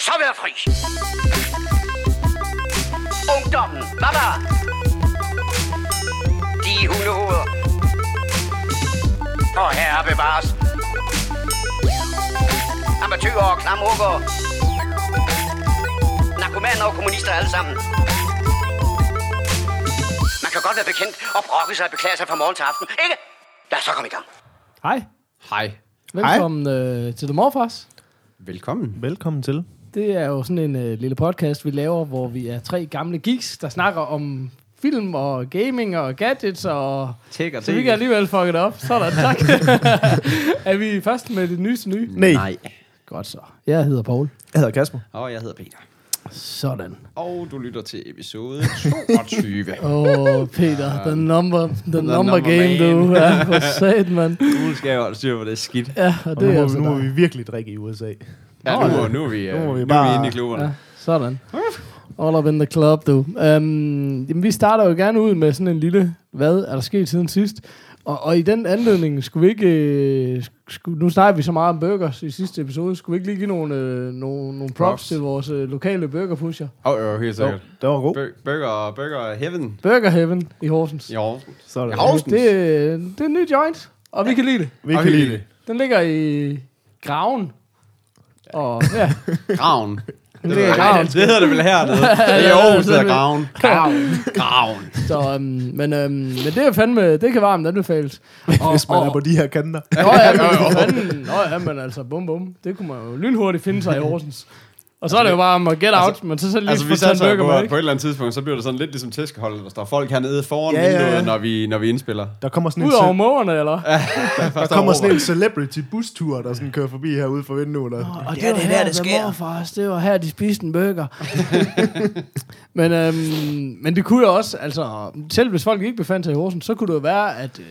så være fri. Ungdommen, der? De hundehoveder. Og herre bevares. Amatøger og klamrukker. Narkomaner og kommunister alle sammen. Man kan godt være bekendt og brokke sig og beklage sig fra morgen til aften, ikke? Lad os så komme i gang. Hej. Hej. Velkommen øh, til The Morfars. Velkommen. Velkommen til. Det er jo sådan en øh, lille podcast, vi laver, hvor vi er tre gamle geeks, der snakker om film og gaming og gadgets og... Tæk og Så vi kan alligevel fuck det op. Sådan, tak. er vi først med det nyeste nye? Nej, Nej. Godt så. Jeg hedder Paul. jeg hedder Kasper. Og jeg hedder Peter. Sådan. Og du lytter til episode 22. Åh, oh, Peter, the number, the, the number, number game, man. du. Ja, for sat, mand. nu skal jeg holde styr på det skidt. Ja, og Og det nu, er altså nu må vi virkelig drikke i USA. Ja, nu, er- nu er vi, Nu nu må vi nu er bare- vi inde i klubberne. Ja, sådan. All up in the club, du. Um, jamen, vi starter jo gerne ud med sådan en lille, hvad er der sket siden sidst? Og, og i den anledning skulle vi ikke... Øh, skulle, nu snakker vi så meget om burgers i sidste episode. Skulle vi ikke lige give nogle, øh, nogle, nogle props, Props. til vores øh, lokale burgerpusher? Åh, oh, jo, helt Jo, sikkert. det var god. Bur- Burger, burger Heaven. Burger Heaven i Horsens. I Aarhus. Sådan. I Horsens. Det, øh, det er en ny joint, og vi kan lide det. Vi kan lide det. Den ligger i Graven. Og ja, Graven. Det, i Nej, Graven. det hedder det vel hernede. Det er Aarhus, det der er er Graven. Graven. Graven. Så, øhm, men, øhm, men det er fandme, det kan varmt anbefales. Og, Hvis man er på de her kanter. Nå ja, men, fanden, nå ja, men altså, bum bum. Det kunne man jo lynhurtigt finde sig i Horsens. Og så er det jo bare om at get out, men så, så lige Altså, vi burger på, med, på et eller andet tidspunkt, så bliver det sådan lidt ligesom tæskeholdet. Der står folk hernede foran Ja, ja, vinduet, ja. når vi, når vi indspiller. Der kommer sådan en, Udover mågerne, eller? der kommer sådan en celebrity bustur, der sådan kører forbi herude for vinduet. Og, Og det, ja, det var her, det sker. Morfars, det var her, de spiste en burger. men, øhm, men det kunne jo også, altså, selv hvis folk ikke befandt sig i Horsens, så kunne det jo være, at, øh,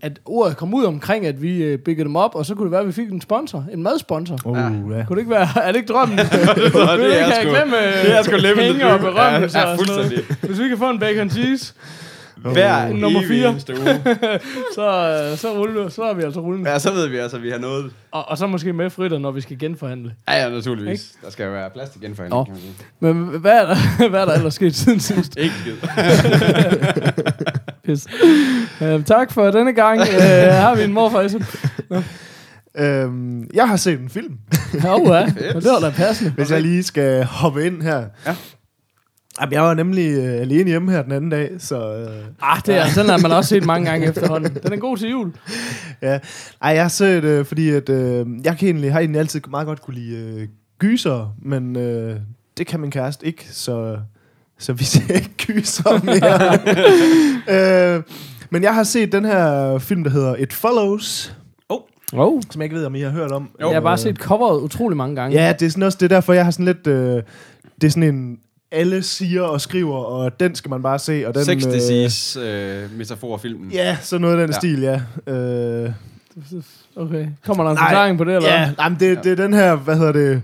at ordet kom ud omkring, at vi øh, byggede dem op, og så kunne det være, at vi fik en sponsor, en madsponsor. uh, ja. Kunne det ikke være, er det ikke drømmen? det er sgu- glemme, det er sgu living the penge og berømmelse Ja, ja, fuldstændig. Hvis vi kan få en bacon cheese, Hver Nummer fire. eneste uge. så, øh, så, ruller, så er vi altså rullende. Ja, så ved vi altså, at vi har noget. Og, og så måske med fritter, når vi skal genforhandle. Ja, ja, naturligvis. Der skal jo være plads til genforhandling, Nå. kan man sige. Men hvad er der, hvad er der ellers sket siden sidst? Ikke skid. Pis. Uh, tak for denne gang. Uh, her har vi en morfar. Øhm, jeg har set en film, Oh, ja. Og det var da passende. hvis jeg lige skal hoppe ind her. Ja. Jamen, jeg var nemlig øh, alene hjemme her den anden dag, så... Øh, Ah, det er, den har man også set mange gange efterhånden. Den er god til jul. ja. Ej, jeg har set, øh, fordi at, øh, jeg kan egentlig, har egentlig altid meget godt kunne lide øh, gyser, men øh, det kan min kæreste ikke, så, så vi ser ikke gyser mere. øh, men jeg har set den her film, der hedder It Follows, Oh. som jeg ikke ved, om I har hørt om. Jeg har bare Øh, set coveret utrolig mange gange. Ja, det er sådan også det er derfor, jeg har sådan lidt... Øh, det er sådan en... Alle siger og skriver, og den skal man bare se. Og den, Sex øh, disease øh, metaforfilmen. Ja, så noget af den Ja. ja. stil, ja. Øh, Okay. Kommer der en Nej. forklaring på det, eller? ja, jamen, det, det er den her, hvad hedder det...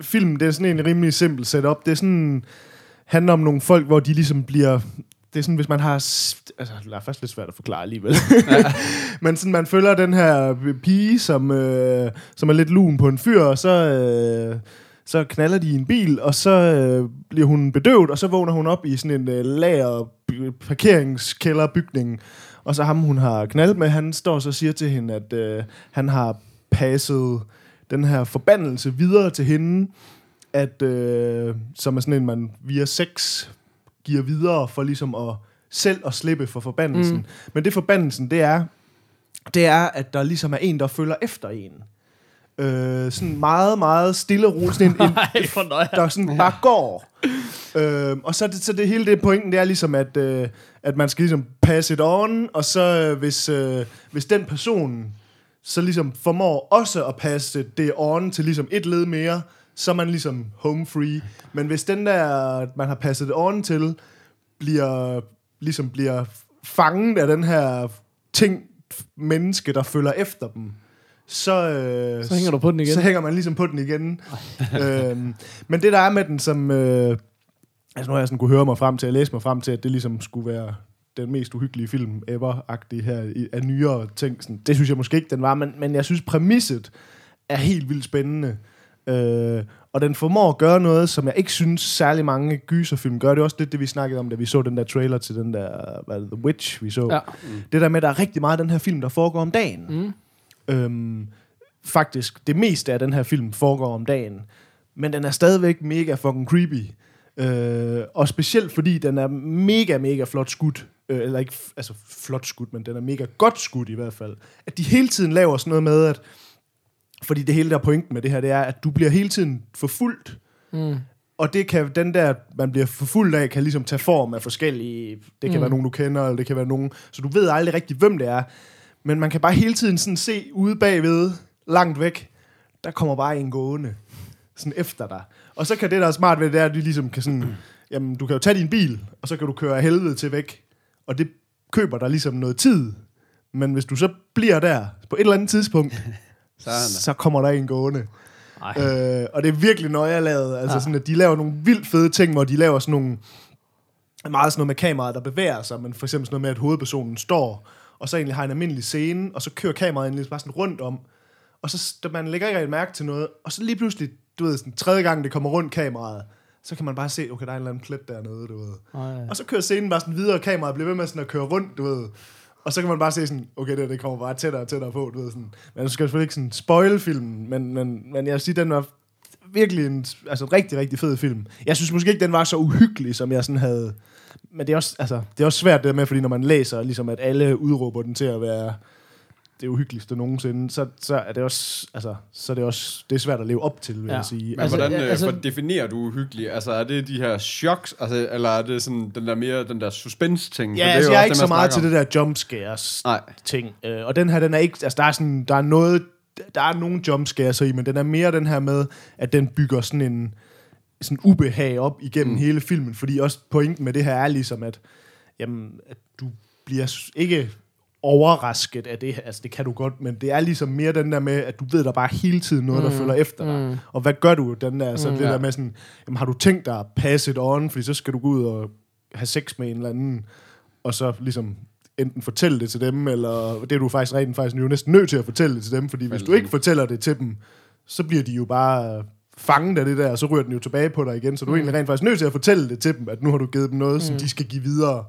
Film, det er sådan en rimelig simpel setup. Det er sådan... handler om nogle folk, hvor de ligesom bliver... Det er sådan, hvis man har... Altså, det er faktisk lidt svært at forklare alligevel. Men sådan, man følger den her pige, som, øh, som er lidt lun på en fyr, og så, øh, så knaller de i en bil, og så øh, bliver hun bedøvet, og så vågner hun op i sådan en øh, lager by- parkeringskælderbygning. Og så ham, hun har knaldet med, han står så og siger til hende, at øh, han har passet den her forbandelse videre til hende, at, øh, som er sådan en, man via sex giver videre for ligesom at selv at slippe for forbandelsen. Mm. Men det forbandelsen, det er, det er, at der ligesom er en, der følger efter en. Øh, sådan meget, meget stille og roligt. Sådan en, en, nøje. der sådan bare går. Øh, og så, det, så det hele det pointen, det er ligesom, at, øh, at man skal ligesom pass it on, og så øh, hvis, øh, hvis den person så ligesom formår også at passe det on til ligesom et led mere, så er man ligesom home free. Men hvis den der, man har passet on til, bliver, ligesom bliver fanget af den her ting, menneske, der følger efter dem, så, øh, Så hænger du på den igen. så hænger man ligesom på den igen. øhm, men det, der er med den, som... Øh, altså nu har jeg sådan kunne høre mig frem til, at læse mig frem til, at det ligesom skulle være den mest uhyggelige film ever-agtig her af nyere ting. Sådan, det synes jeg måske ikke, den var, men, men jeg synes, præmisset er helt vildt spændende. Øh, og den formår at gøre noget, som jeg ikke synes særlig mange gyserfilm gør. Det er også lidt det, vi snakkede om, da vi så den der trailer til den der, hvad det, The Witch, vi så. Ja. Det der med, at der er rigtig meget af den her film, der foregår om dagen. Mm. Øhm, faktisk, det meste af den her film foregår om dagen. Men den er stadigvæk mega fucking creepy. Øh, og specielt fordi den er mega, mega flot skudt. Øh, eller ikke altså flot skudt, men den er mega godt skudt i hvert fald. At de hele tiden laver sådan noget med, at fordi det hele der er pointen med det her, det er, at du bliver hele tiden forfulgt. Mm. Og det kan, den der, man bliver forfulgt af, kan ligesom tage form af forskellige, det kan mm. være nogen, du kender, eller det kan være nogen, så du ved aldrig rigtig, hvem det er. Men man kan bare hele tiden sådan se ude bagved, langt væk, der kommer bare en gående, sådan efter dig. Og så kan det, der er smart ved det, er, at du ligesom kan sådan, jamen, du kan jo tage din bil, og så kan du køre af helvede til væk. Og det køber dig ligesom noget tid. Men hvis du så bliver der, på et eller andet tidspunkt, Så er kommer der en gående. Ej. Øh, og det er virkelig nøje lavet. Altså Ja. sådan, at de laver nogle vildt fede ting, hvor de laver sådan nogle... Meget sådan noget med kameraet, der bevæger sig, men for eksempel sådan noget med, at hovedpersonen står, og så egentlig har en almindelig scene, og så kører kameraet egentlig bare sådan rundt om, og så man lægger ikke rigtig mærke til noget, og så lige pludselig, du ved, sådan tredje gang det kommer rundt kameraet, så kan man bare se, okay, der er en eller anden plet dernede, du ved. Ej. Og så kører scenen bare sådan videre, og kameraet bliver ved med sådan at køre rundt, du ved. Og så kan man bare se sådan, okay, det, det kommer bare tættere og tættere på, du ved sådan. Men du skal selvfølgelig ikke sådan spoil filmen, men, men, men jeg vil sige, den var virkelig en altså, en rigtig, rigtig fed film. Jeg synes måske ikke, den var så uhyggelig, som jeg sådan havde... Men det er også, altså, det er også svært det med, fordi når man læser, ligesom at alle udråber den til at være det uhyggeligste nogensinde, så, så er det også, altså, så er det også, det er svært at leve op til, vil Ja. jeg sige. Men Altså, hvordan øh, altså- altså, definerer du uhyggelig? Altså, er det de her choks, altså, eller er det sådan den der mere, den der suspense-ting? Ja, For det altså, jo jeg er også ikke det, så meget til det der jump scares ting. Øh, og den her, den er ikke, altså der er sådan, der er noget, der er nogle jumpscares i, men den er mere den her med, at den bygger sådan en sådan ubehag op igennem mm. hele filmen, fordi også pointen med det her er ligesom, at, jamen, at du bliver ikke overrasket af det, altså det kan du godt, men det er ligesom mere den der med, at du ved, der bare hele tiden noget, der Mm. følger efter dig. Mm. Og hvad gør du? Den der, så Mm. det Ja. der med sådan, jamen, har du tænkt dig at passe it on, fordi så skal du gå ud og have sex med en eller anden, og så ligesom enten fortælle det til dem, eller det er du faktisk rent faktisk jo næsten nødt til at fortælle det til dem, fordi hvis du ikke fortæller det til dem, så bliver de jo bare fanget af det der, og så ryger den jo tilbage på dig igen, så du er Mm. egentlig rent faktisk nødt til at fortælle det til dem, at nu har du givet dem noget, som Mm. de skal give videre.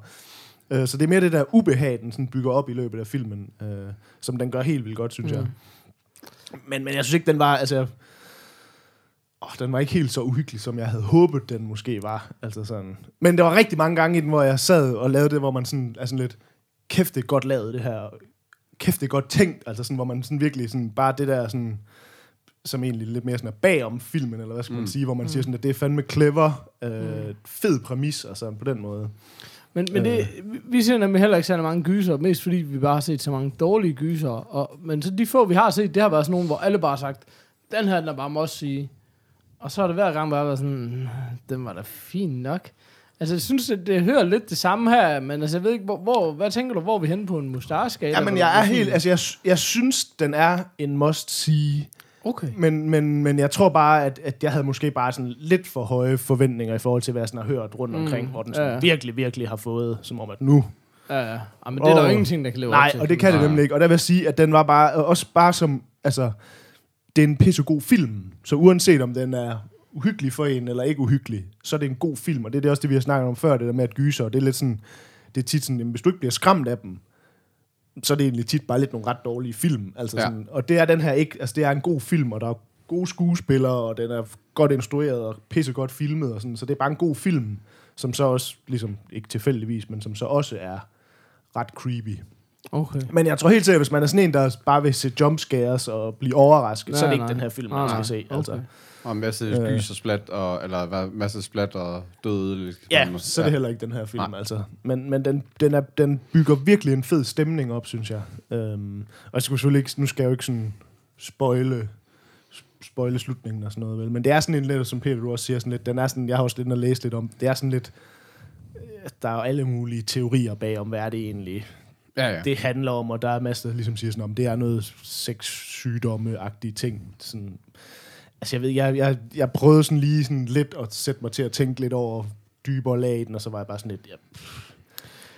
Øh, Så det er mere det der ubehag, den sådan bygger op i løbet af filmen, øh, som den gør helt vildt godt, synes Mm. jeg. Men, men jeg synes ikke, den var... Altså, åh, den var ikke helt så uhyggelig, som jeg havde håbet, den måske var. Altså sådan. Men der var rigtig mange gange i den, hvor jeg sad og lavede det, hvor man sådan, er sådan lidt, kæft det er godt lavet det her. Kæft det er godt tænkt. Altså sådan, hvor man sådan virkelig sådan, bare det der sådan, som egentlig lidt mere sådan er bag om filmen, eller hvad skal man Mm. sige, hvor man siger sådan, at det er fandme clever, øh, fed præmis, altså på den måde. Men, men det, vi- vi ser nemlig heller ikke særlig mange gyser, mest fordi vi bare har set så mange dårlige gyser. Og, men så de få, vi har set, det har været sådan nogle, hvor alle bare har sagt, den her, den er bare må sige. Og så har det hver gang bare været sådan, "Hmm, den var da fin nok. Altså, jeg synes, det, det hører lidt det samme her, men altså, jeg ved ikke, hvor, hvor, hvad tænker du, hvor er vi henne på en mustache Ja, men jeg er helt, altså jeg, jeg synes, den er en must-see, Okay. men, men, men jeg tror bare, at, at jeg havde måske bare sådan lidt for høje forventninger i forhold til, hvad jeg sådan har hørt rundt Mm, omkring, hvor den sådan ja, ja. virkelig, virkelig har fået, som om at nu Ja, ja. ja men det er der jo ingenting, der kan leve Nej, op til. og det kan det nemlig ikke. Og der vil jeg sige, at den var bare, og også bare som, altså, det er en pissegod film. Så uanset om den er uhyggelig for en, eller ikke uhyggelig, så er det en god film. Og det er det også det, vi har snakket om før, det der med at gyse. Og det er lidt sådan, det er tit sådan, hvis du ikke bliver skræmt af dem, så er det egentlig tit bare lidt nogle ret dårlige film. Altså Ja. sådan, og det er den her ikke, altså det er en god film, og der er gode skuespillere, og den er godt instrueret og pissegodt filmet, og sådan, så det er bare en god film, som så også, ligesom, ikke tilfældigvis, men som så også er ret creepy. Okay. Men jeg tror helt sikkert, hvis man er sådan en, der bare vil se jumpscares og blive overrasket, så er det ikke nej. den her film, Nej, man skal nej. se. Altså. Okay. Og en masse Øh. gys og splat, og, eller hvad, masse splat og døde. Ja, så er det heller ikke den her film, Nej. altså. Men, men den, den, er, den bygger virkelig en fed stemning op, synes jeg. Øhm, og jeg skal selvfølgelig ikke, nu skal jeg jo ikke sådan spoile, spoile slutningen og sådan noget, vel? Men det er sådan en lidt, som Peter du også siger, sådan lidt, den er sådan, jeg har også lidt at læse lidt om, det er sådan lidt, øh, der er jo alle mulige teorier bag om, hvad er det egentlig, Ja, ja. det handler om, og der er masser, der ligesom siger sådan om, det er noget sexsygdomme-agtige ting. Sådan, altså jeg ved, jeg, jeg, jeg prøvede sådan lige sådan lidt at sætte mig til at tænke lidt over dybere lag i den, og så var jeg bare sådan lidt, ja.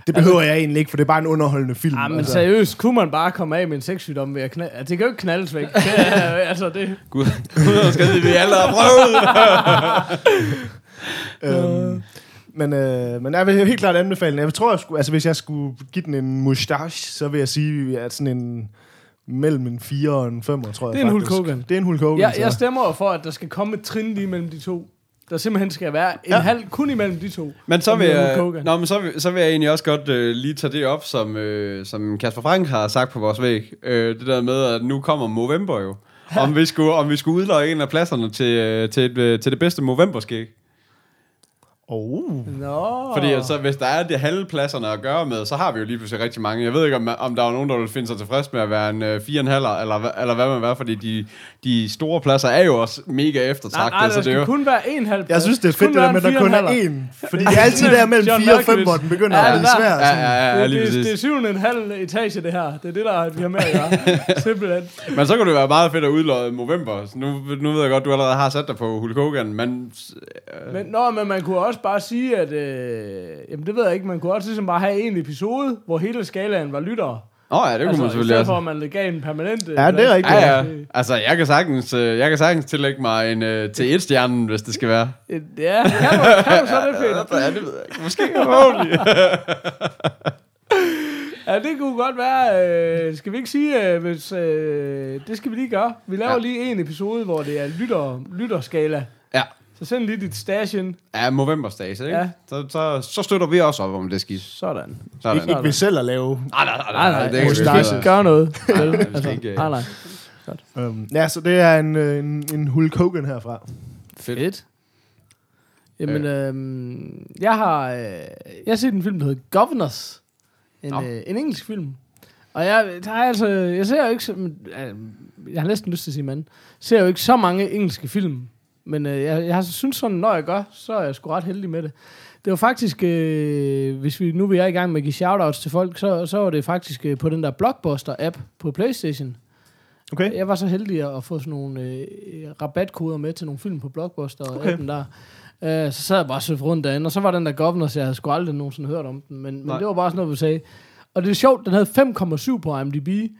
Det behøver jeg egentlig ikke, for det er bare en underholdende film. Ja, men altså. seriøst, kunne man bare komme af med en sexsygdom ved at knalde? Altså, det kan jo ikke knaldes væk. Det er, altså, det... Gud, Gud skal vi alle har prøvet. Øhm, men, øh, men jeg vil helt klart anbefale den. Jeg tror, jeg skulle, altså, hvis jeg skulle give den en mustache, så vil jeg sige, at sådan en mellem en 4 og en 5, tror jeg Det er en Hulk faktisk. Hogan. Det er en Hulk Hogan. Jeg, så. jeg stemmer jo for, at der skal komme et trin lige mellem de to. Der simpelthen skal være en Ja. ja. halv kun imellem de to. Men så vil, jeg, nå, men så, vil, så vil jeg egentlig også godt øh, lige tage det op, som, øh, som Kasper Frank har sagt på vores væg. Øh, det der med, at nu kommer Movember jo. Om vi skulle, om vi skulle udløje en af pladserne til, øh, til, øh, til det bedste Movember-skæg. Oh. Nå. Fordi altså, hvis der er det halve pladserne at gøre med, så har vi jo lige pludselig rigtig mange. Jeg ved ikke, om, om der er nogen, der vil finde sig tilfreds med at være en øh, 4,5 eller, eller hvad man vil, fordi de, de store pladser er jo også mega Nej, eftertragtede. nej, der så det er skal jo, kun være en halv Jeg synes, det er Det fedt, det der med, at der kun er én. én. Fordi det er altid der mellem John 4 og 5, Malkovich. hvor den begynder Ja, at det blive svær. ja, ja, ja, det, lige det, det, præcis. er syvende en halv etage, det her. Det er det, der vi har med at gøre. Simpelthen. Men så kunne det være meget fedt at udløje Movember. Så Nu, nu ved jeg godt, du allerede har sat dig på Hulk Hogan, men... Øh, Men, nå, men man kunne også bare sige, at... Øh, jamen, det ved jeg ikke. Man kunne også ligesom bare have en episode, hvor hele skalaen var lyttere. Åh oh, ja, det kunne altså, man i selvfølgelig stedet også. for, at man gav en permanent... øh, Ja, det er rigtigt. Ja, ja. Altså, jeg kan sagtens, øh, jeg kan sagtens tillægge mig en øh, til et stjernen, hvis det skal være. Ja, kan du, kan du så det, Peter? Ja, det ved jeg ikke. Måske forhåbentlig. Ja, det kunne godt være. Øh, skal vi ikke sige, øh, hvis... Øh, det skal vi lige gøre. Vi laver ja. lige en episode, hvor det er lytter, lytterskala. Ja. Så send lige dit stash ind. Ja, Movember Stage, ikke? Ja. Så, så, så støtter vi også op om det skidt. Sådan. Sådan. Ikke, ikke ved selv at lave. Nej, nej, Nej, nej, ikke. ikke gøre noget. Vel? skal altså, ikke, øh, nej, nej. Um, ja, så det er en, øh, en, en Hulk Hogan herfra. Fedt. Jamen, øhm, jeg har, øh, jeg har set en film, der hedder Governors. En, øh, en engelsk film. Og jeg, der er altså, jeg ser jo ikke, så, øh, jeg har næsten lyst til at sige mand, ser jo ikke så mange engelske film. Men øh, jeg, jeg har så synes sådan, når jeg gør, så er jeg sgu ret heldig med det. Det var faktisk, øh, hvis vi nu vi er i gang med at give shoutouts til folk, så, så var det faktisk øh, på den der Blockbuster-app på Playstation. Okay? Jeg var så heldig at få sådan nogle øh, rabatkoder med til nogle film på Blockbuster og Okay. appen der. Øh, så sad jeg bare og rundt derinde, og så var den der Governors, jeg havde sgu aldrig nogensinde hørt om den, men, men Nej. det var bare sådan noget, vi sagde. Og det er sjovt, den havde 5,7 på IMDb,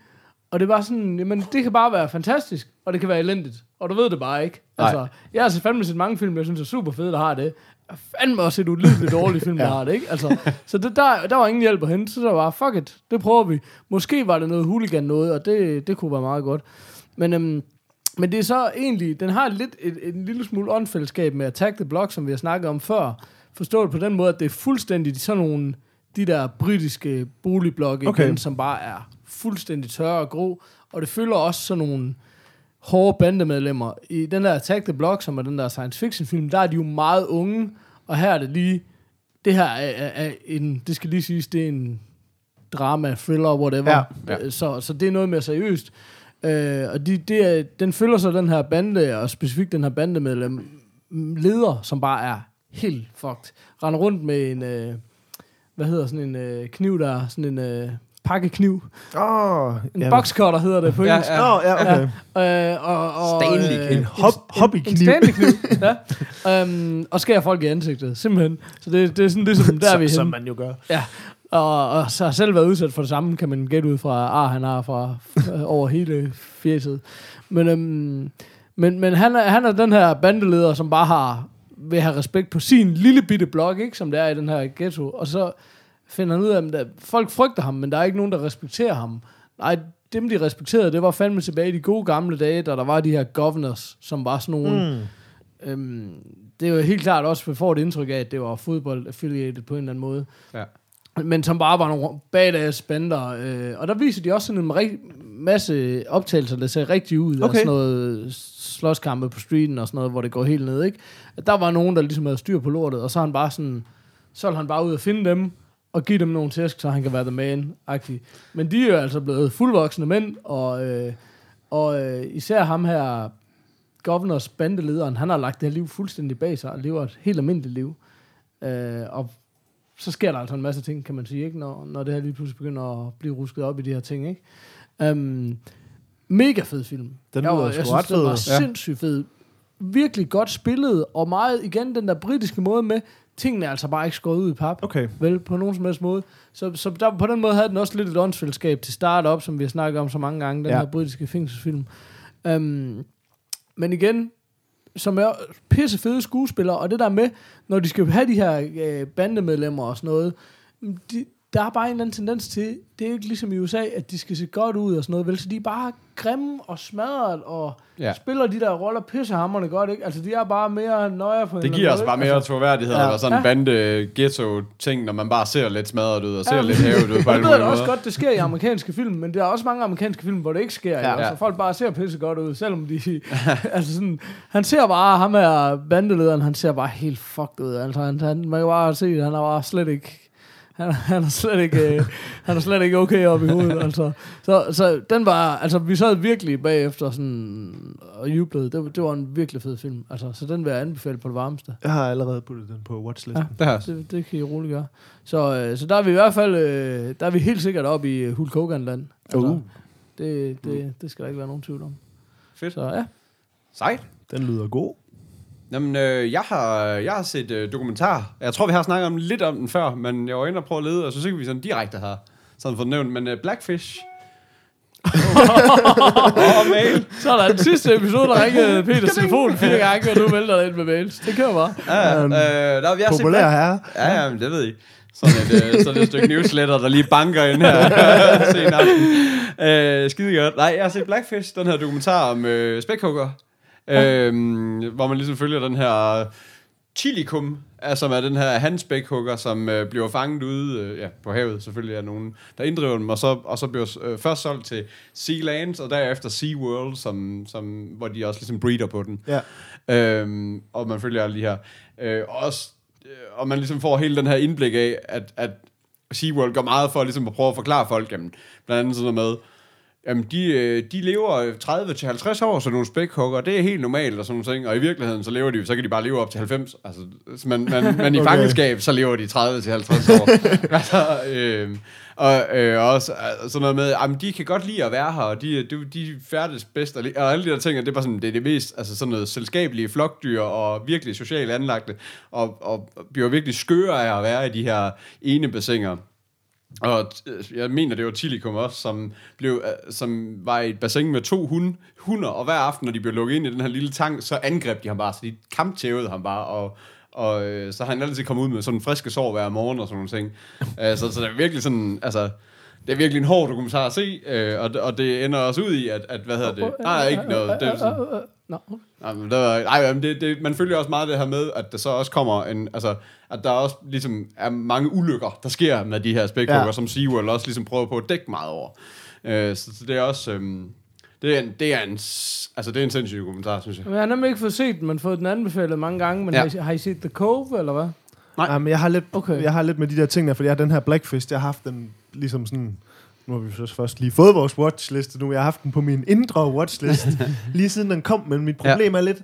og det var sådan, jamen det kan bare være fantastisk, og det kan være elendigt, og du ved det bare ikke. Nej. Altså, jeg har altså fandme set mange film, jeg synes er super fede, der har det. Jeg har fandme også set ulideligt dårlige film, der Ja. har det, ikke? Altså, så det, der, der var ingen hjælp at hente, så der var, fuck it, det prøver vi. Måske var det noget hooligan noget, og det, det kunne være meget godt. Men, øhm, men det er så egentlig, den har lidt et, et, en lille smule åndfællesskab med Attack the Block, som vi har snakket om før. Forstået på den måde, at det er fuldstændig sådan nogle, de der britiske boligblokke Okay. okay. igen, som bare er fuldstændig tørre og grå. Og det følger også sådan nogle hårde bandemedlemmer. I den der Attack the Block, som er den der science fiction film, der er de jo meget unge, og her er det lige, det her er, er, er en, det skal lige siges, det er en drama, thriller, whatever. Ja, ja. Øh, Så, så det er noget mere seriøst. Øh, og de, det er, den følger så den her bande, og specifikt den her bandemedlem, leder, som bare er helt fucked. Render rundt med en, øh, hvad hedder sådan en øh, kniv der, sådan en øh, pakkekniv. Åh, En ja. boxcutter hedder det på Ja, engelsk. Åh, ja, okay. Øh, og, og, Stanley øh, en- Hop, En hobbykniv. Stanley-kniv, ja. Um, og skærer folk i ansigtet, simpelthen. Så det, det er sådan ligesom, der er vi som, som man jo gør. Ja, og, og så har selv været udsat for det samme, kan man gætte ud fra ar, han har fra øh, over hele fjeset. Men, øhm, men, men han, er, han er den her bandeleder, som bare har vil have respekt på sin lille bitte blok, ikke, som det er i den her ghetto. Og så finder han ud af, at folk frygter ham, men der er ikke nogen, der respekterer ham. Nej, dem de respekterede, det var fandme tilbage i de gode gamle dage, da der var de her governors, som var sådan nogle... Mm. Øhm, det er jo helt klart også, at vi får et indtryk af, at det var fodbold affiliated på en eller anden måde Ja. men som bare var nogle badass bander. Øh, og der viser de også sådan en rig- masse optagelser, der ser rigtig ud. Okay. Af sådan noget slåskampe på streeten og sådan noget, hvor det går helt ned, ikke? At der var nogen, der ligesom havde styr på lortet, og så han bare sådan, så han bare ud og finde dem, og give dem nogle tæsk, så han kan være the man -agtig. Men de er jo altså blevet fuldvoksne mænd, og, øh, og øh, især ham her, governors bandelederen, han har lagt det her liv fuldstændig bag sig, og lever et helt almindeligt liv. Øh, og så sker der altså en masse ting, kan man sige, ikke? Når, når det her lige pludselig begynder at blive rusket op i de her ting. Ikke? Um, mega fed film. Den jeg, var- jeg synes, den var Ja. sindssygt fed. Virkelig godt spillet, og meget igen den der britiske måde med, tingene er altså bare ikke skåret ud i pap. Okay. Vel, på nogen som helst måde. Så, så der, på den måde havde den også lidt et åndsfællesskab til start op, som vi har snakket om så mange gange, den ja. her britiske fængselsfilm. Um, men igen, som er pisse fede skuespillere, og det der med, når de skal have de her øh, bandemedlemmer og sådan noget, de, der er bare en eller anden tendens til, det er ikke ligesom i USA, at de skal se godt ud og sådan noget, vel, så de er bare grimme og smadret og Ja. spiller de der roller pissehammerne godt, ikke? Altså, de er bare mere nøje på Det giver os bare mere ikke? troværdighed, Ja. og sådan en Ja. bande ghetto ting, når man bare ser lidt smadret ud, og ser Ja. lidt hævet ud på Jeg ved mulige også godt, det sker i amerikanske film, men der er også mange amerikanske film, hvor det ikke sker. Ja. Ja. Altså, folk bare ser pisse godt ud, selvom de... altså sådan, han ser bare, ham her bandelederen, han ser bare helt fucked ud. Altså, han, han, man kan bare se, at han er bare slet ikke... Han, han er slet ikke, øh, han er slet ikke okay oppe i hovedet, altså. Så, så den var, altså, vi sad virkelig bagefter sådan, og jublede. Det, det var en virkelig fed film, altså. Så den vil jeg anbefale på det varmeste. Jeg har allerede puttet den på watchlisten. Ja. Det her. Det, det kan I roligt gøre. Så, øh, så der er vi i hvert fald, øh, der er vi helt sikkert oppe i Hulk Hogan-land. Altså, Uh. det, det, det skal der ikke være nogen tvivl om. Fedt. Så ja. Sejt. Den lyder god. Jamen, øh, jeg, har, jeg har set øh, dokumentar. Jeg tror, vi har snakket om lidt om den før, men jeg var inde og prøve at lede, og så synes vi sådan direkte har sådan fået nævnt. Men øh, Blackfish... Oh, mail. Så er der den sidste episode, der ringede Peters telefon fire gange, og nu vælter der ind med mails. Det kører bare. Ja, øh, der, jeg har set Populær Black- herre. Ja, ja, men det ved I. Sådan et, øh, sådan et stykke newsletter, der lige banker ind her sen aften. Øh, skide godt. Nej, jeg har set Blackfish, den her dokumentar om øh, spækhugger. Øh, hvor man ligesom følger den her Chilikum, altså som er den her handspækhugger, som øh, bliver fanget ude øh, ja, på havet. Selvfølgelig er nogen, der inddriver dem, og så, og så bliver øh, først solgt til Sea Lands, og derefter Sea World, som, som, hvor de også ligesom breeder på den. Ja. Øhm, og man følger alle de her. Øh, også, øh, og man ligesom får hele den her indblik af, at, at SeaWorld går meget for ligesom at prøve at forklare folk, jamen, blandt andet sådan noget med, jamen de, øh, de lever 30-50 år, så nogle spækhugger, det er helt normalt og sådan nogle ting, og i virkeligheden, så lever de, så kan de bare leve op til 90, altså, men, men, men i Okay. fangenskab, så lever de 30-50 år. altså, øh, og øh, også sådan noget med, jamen de kan godt lide at være her, og de, de, de færdes bedst, og, og alle de der ting, og det er bare sådan, det er det mest, altså sådan noget selskabelige flokdyr, og virkelig socialt anlagte, og, og bliver virkelig skøre af at være i de her ene bassiner. Og øh, jeg mener, det var Tilikum også, som, blev, øh, som var i et bassin med to hunde, hunder, og hver aften, når de blev lukket ind i den her lille tank, så angreb de ham bare, så de kamptævede ham bare, og, og øh, så har han altid kommet ud med sådan en friske sår hver morgen og sådan nogle ting. Øh, så, så det er virkelig sådan, altså, det er virkelig en hård dokumentar at se, øh, og, og det ender også ud i, at, at hvad hedder det, nej, ikke noget, det er sådan, Nå, Nej, men det var, nej, men det, det, man følger også meget det her med, at der så også kommer en, altså, at der også ligesom er mange ulykker, der sker med de her spækhugger, Ja. som SeaWorld også ligesom prøver på at dække meget over. Øh, så, så, det er også, øhm, det er en, det er en, altså det er en sindssyg kommentar, synes jeg. men jeg har nemlig ikke fået set den, men fået den anbefalet mange gange. Men Ja. har, I, har I set The Cove, eller hvad? Nej. Nej, men jeg har lidt, okay. jeg har lidt med de der ting der, fordi jeg har den her Blackfish, jeg har haft den ligesom sådan, nu har vi så først lige fået vores watchliste nu, jeg har haft den på min indre watchlist, lige siden den kom, men mit problem ja. er lidt,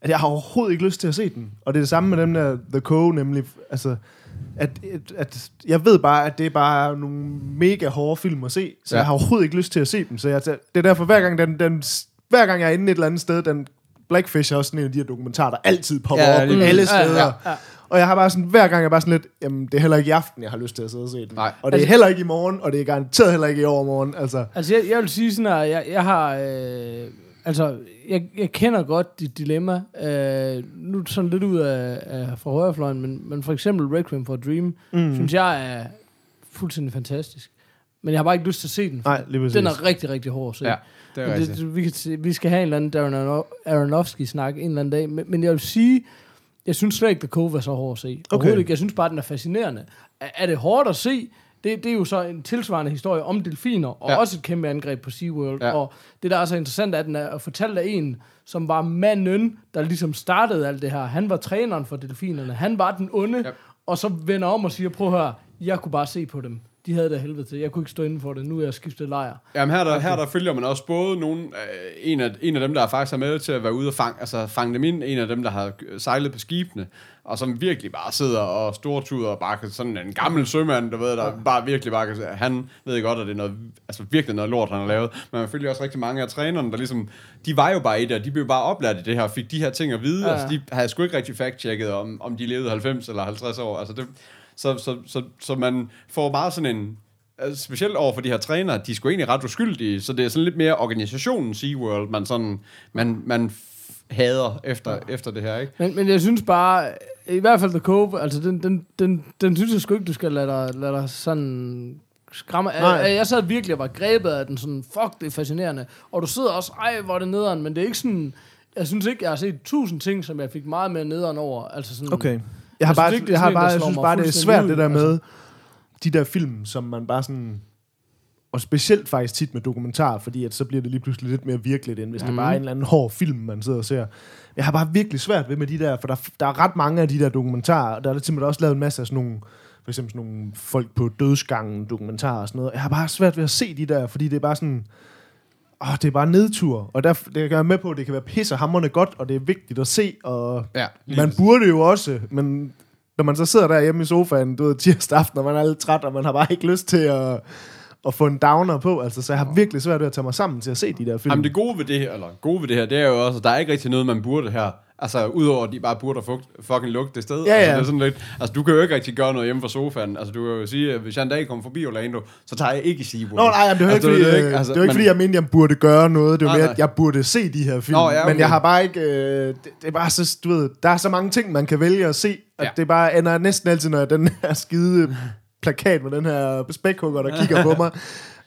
at jeg har overhovedet ikke lyst til at se den. Og det er det samme med dem der The Cove, nemlig, altså, at, at, at jeg ved bare, at det er bare nogle mega hårde film at se, så Ja. jeg har overhovedet ikke lyst til at se dem. Så jeg, det er derfor, hver gang, den, den, hver gang jeg er inde et eller andet sted, den Blackfish er også sådan en af de her dokumentarer, der altid popper Ja, op alle præcis. Ja, steder. ja, ja. Og jeg har bare sådan, hver gang jeg bare sådan lidt, jamen det er heller ikke i aften, jeg har lyst til at sidde og se den. Nej. Og det er Altså- heller ikke i morgen, og det er garanteret heller ikke i overmorgen. Altså, Altså, jeg, jeg vil sige sådan, at jeg, jeg har... Øh, altså, jeg, jeg kender godt dit dilemma. Øh, nu er det sådan lidt ud af, af fra højrefløjen, men, men for eksempel Requiem for a Dream, mm. synes jeg er fuldstændig fantastisk. Men jeg har bare ikke lyst til at se den. nej, lige præcis. Den er rigtig, rigtig hård at se. Ja, det er vi, kan, vi skal have en eller anden Darren Aron- Aronofsky-snak en eller anden dag. Men, men jeg vil sige, jeg synes slet ikke, The Cove er så hård at se. Okay. Ikke. Jeg synes bare, den er fascinerende. Er, er det hårdt at se? Det, det er jo så en tilsvarende historie om delfiner, og Ja. også et kæmpe angreb på SeaWorld. Ja. Og det, der er så interessant, er, at den er fortalt af en, som var manden, der ligesom startede alt det her. Han var træneren for delfinerne. Han var den onde, Ja. og så vender om og siger, prøv at høre, jeg kunne bare se på dem. De havde det helvede til. Jeg kunne ikke stå inden for det. Nu er jeg skiftet lejr. Jamen her, der, her der følger man også både nogen, øh, en, af, en af dem, der faktisk er med til at være ude og fange, altså fange dem ind, en af dem, der har sejlet på skibene, og som virkelig bare sidder og stortuder og bare kan- sådan en gammel sømand, du ved, der bare virkelig bare kan, han ved godt, at det er noget, altså virkelig noget lort, han har lavet, men man følger også rigtig mange af trænerne, der ligesom, de var jo bare i det, og de blev bare oplært i det her, og fik de her ting at vide, Ja, ja. ja. altså de havde sgu ikke rigtig fact-checket, om, om de levede 90 eller 50 år, altså det, så, så, så, så man får bare sådan en, altså specielt over for de her trænere, de er sgu egentlig ret uskyldige, så det er sådan lidt mere organisationen SeaWorld, man sådan, man, man f- hader efter, ja. efter det her, ikke? Men, men jeg synes bare, i hvert fald The Cove, altså den, den, den, den synes jeg sgu ikke, du skal lade dig, lade dig sådan skræmme. Nej. Jeg, jeg sad virkelig og var grebet af den sådan, fuck, det er fascinerende. Og du sidder også, ej, hvor er det nederen, men det er ikke sådan, jeg synes ikke, jeg har set tusind ting, som jeg fik meget mere nederen over. Altså sådan, Okay. Jeg har Jeg bare, det er jeg, har bare, jeg synes bare, det er svært ud, det der altså. med de der film, som man bare sådan... Og specielt faktisk tit med dokumentar, fordi at så bliver det lige pludselig lidt mere virkeligt, end hvis mm. det bare er en eller anden hård film, man sidder og ser. Jeg har bare virkelig svært ved med de der, for der, der er ret mange af de der dokumentarer, der er simpelthen også lavet en masse af sådan nogle, for eksempel sådan nogle folk på dødsgangen dokumentarer og sådan noget. Jeg har bare svært ved at se de der, fordi det er bare sådan, åh, det er bare nedtur. Og der, det er jeg med på, at det kan være pissehammerende godt, og det er vigtigt at se, og Ja, man burde jo også, men når man så sidder der hjemme i sofaen, du ved, tirsdag aften, og man er lidt træt, og man har bare ikke lyst til at, at få en downer på, altså, så jeg har virkelig svært ved at tage mig sammen til at se de der film. Jamen det gode ved det her, eller gode ved det her, det er jo også, at der er ikke rigtig noget, man burde her. Altså, udover at de bare burde fugt, fucking lugte det sted. Ja, Altså, ja. det er sådan lidt, altså, du kan jo ikke rigtig gøre noget hjemme fra sofaen. Altså, du kan jo sige, at hvis jeg en dag kommer forbi Orlando, så tager jeg ikke SeaWorld. Nå, nej, jamen, det var altså, ikke, fordi, det er øh, altså, det var ikke men- fordi, jeg mente, jeg burde gøre noget. Det var Nej, mere, at jeg burde se de her film. Nå, ja, okay. Men jeg har bare ikke... Øh, det, det, er bare så, du ved, der er så mange ting, man kan vælge at se, at Ja. det bare ender næsten altid, når jeg den her skide plakat med den her spækhugger, der kigger på mig,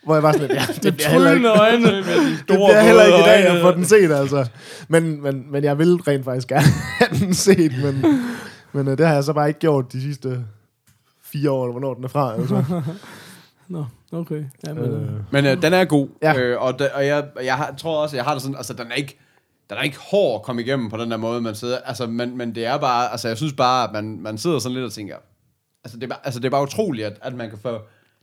hvor jeg bare sådan, lidt, ja, det bliver heller ikke... Øjne. Det bliver heller ikke i dag at få den set, altså. Men, men, men jeg vil rent faktisk gerne have den set, men, men uh, det har jeg så bare ikke gjort de sidste fire år, eller hvornår den er fra. Altså. Nå, okay. Ja, men, øh. Øh, Men øh, den er god, Ja. ja. øh, og, da, og jeg, jeg har, tror også, jeg har det sådan, altså den er ikke, den er ikke hård at komme igennem på den der måde, man sidder, altså, men, men det er bare, altså jeg synes bare, at man, man sidder sådan lidt og tænker, altså det er bare, altså, det er bare utroligt, at, at man kan få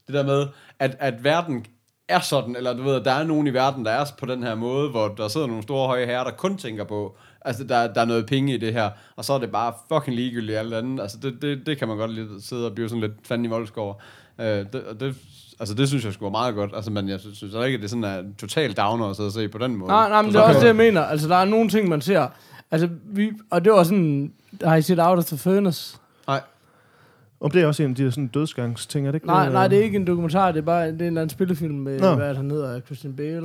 det der med, at, at verden er sådan, eller du ved, at der er nogen i verden, der er på den her måde, hvor der sidder nogle store høje herrer, der kun tænker på, altså der, der er noget penge i det her, og så er det bare fucking ligegyldigt alt andet, altså det, det, det kan man godt lidt sidde og blive sådan lidt fanden i voldsk over. Øh, det, og det, altså det synes jeg skulle være meget godt, altså men jeg synes, synes ikke, at det sådan er totalt downer at sidde og se på den måde. Nej, nej, men det er så også det, jeg mener. Altså, der er nogle ting, man ser. Altså, vi, og det var sådan... Har I set Out of the Furnace? Om det er også en af de der sådan dødsgangsting, er det ikke Nej, det? nej, det er ikke en dokumentar. Det er bare det er en eller anden spilefilm med, Nå. hvad han hedder, Christian Bale.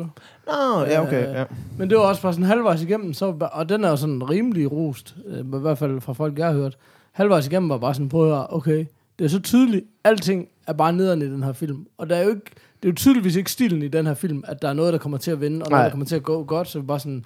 Nå, ja, okay. Øh, Ja. Men det var også bare sådan halvvejs igennem, så, og den er jo sådan rimelig rost, øh, i hvert fald fra folk, jeg har hørt. Halvvejs igennem var bare sådan, prøv at høre, okay, det er så tydeligt, alting er bare nederen i den her film. Og der er jo ikke, det er jo tydeligvis ikke stilen i den her film, at der er noget, der kommer til at vinde, og noget, Nej. der kommer til at gå godt, så vi bare sådan,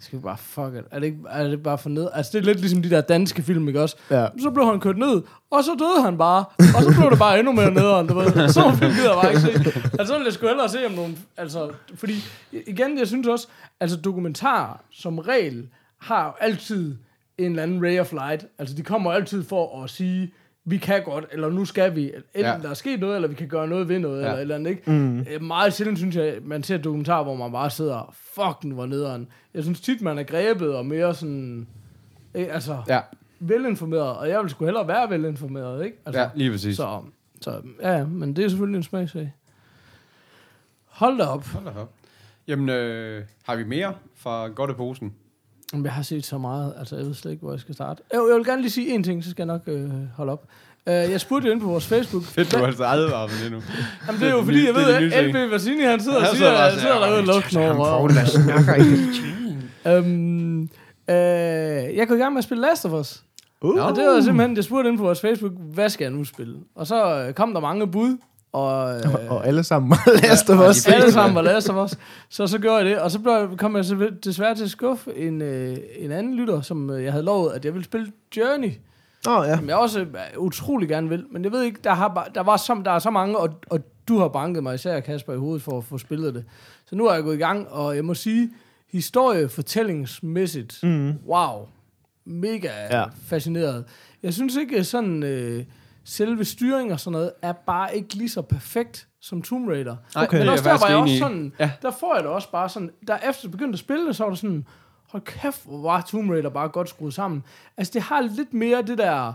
skal vi bare fuck it. Er det, ikke, er det bare for ned? Altså, det er lidt ligesom de der danske film, ikke også? ja. Så blev han kørt ned, og så døde han bare. Og så blev det bare endnu mere nederen, du ved. Så film gider jeg bare ikke se. Altså, så ville jeg sgu hellere se om nogle... Altså, fordi, igen, jeg synes også, altså dokumentar som regel har jo altid en eller anden ray of light. Altså, de kommer altid for at sige, vi kan godt, eller nu skal vi. Enten ja. Der er sket noget, eller vi kan gøre noget ved noget, ja. Eller et eller andet, ikke? Mm. Meget sjældent synes jeg, man ser dokumentar, hvor man bare sidder, fuck, hvor nederen. Jeg synes tit, man er grebet og mere sådan... Ikke? Altså, ja, velinformeret, og jeg vil sgu hellere være velinformeret, ikke? Altså, ja, lige præcis. så, så, ja, ja, men det er selvfølgelig en smagsag. Hold da op. Hold da op. Jamen, øh, har vi mere fra Godteposen? Jamen, Jeg har set så meget, altså jeg ved slet ikke, hvor jeg skal starte. Jeg, jeg vil gerne lige sige en ting, så skal jeg nok øh, holde op. Uh, jeg spurgte jo inde på vores Facebook. Fedt, du har altså advaret mig det nu. Jamen, det er jo fordi, jeg ved, at LB Vassini, han sidder og Han siger, at og sidder derude og nogle røv. der snakker ikke. Øhm, øh, jeg går i gang med at spille Last of Us. Uh. Og det var simpelthen, jeg spurgte inde på vores Facebook, hvad skal jeg nu spille? Og så øh, kom der mange bud, og... Øh, Og alle sammen Last of Us. alle sammen var Last of Us. Så så gjorde jeg det, og så blev, kom jeg så desværre til at skuffe en, øh, en anden lytter, som øh, jeg havde lovet, at jeg ville spille Journey. Nå, ja. Som jeg også øh, utrolig gerne vil. Men jeg ved ikke, der, har, der, var så, der er så mange, og, og du har banket mig især, Kasper, i hovedet for at få spillet det. Så nu er jeg gået i gang, og jeg må sige, historiefortællingsmæssigt, Mm. wow, mega ja. fascineret. Jeg synes ikke sådan, øh, selve styring og sådan noget, er bare ikke lige så perfekt som Tomb Raider. Okay. Men også der var jeg også sådan, Ja. der får jeg det også bare sådan, der efter jeg begyndte at spille det, så var det sådan, hold kæft, hvor var Tomb Raider bare godt skruet sammen. Altså det har lidt mere det der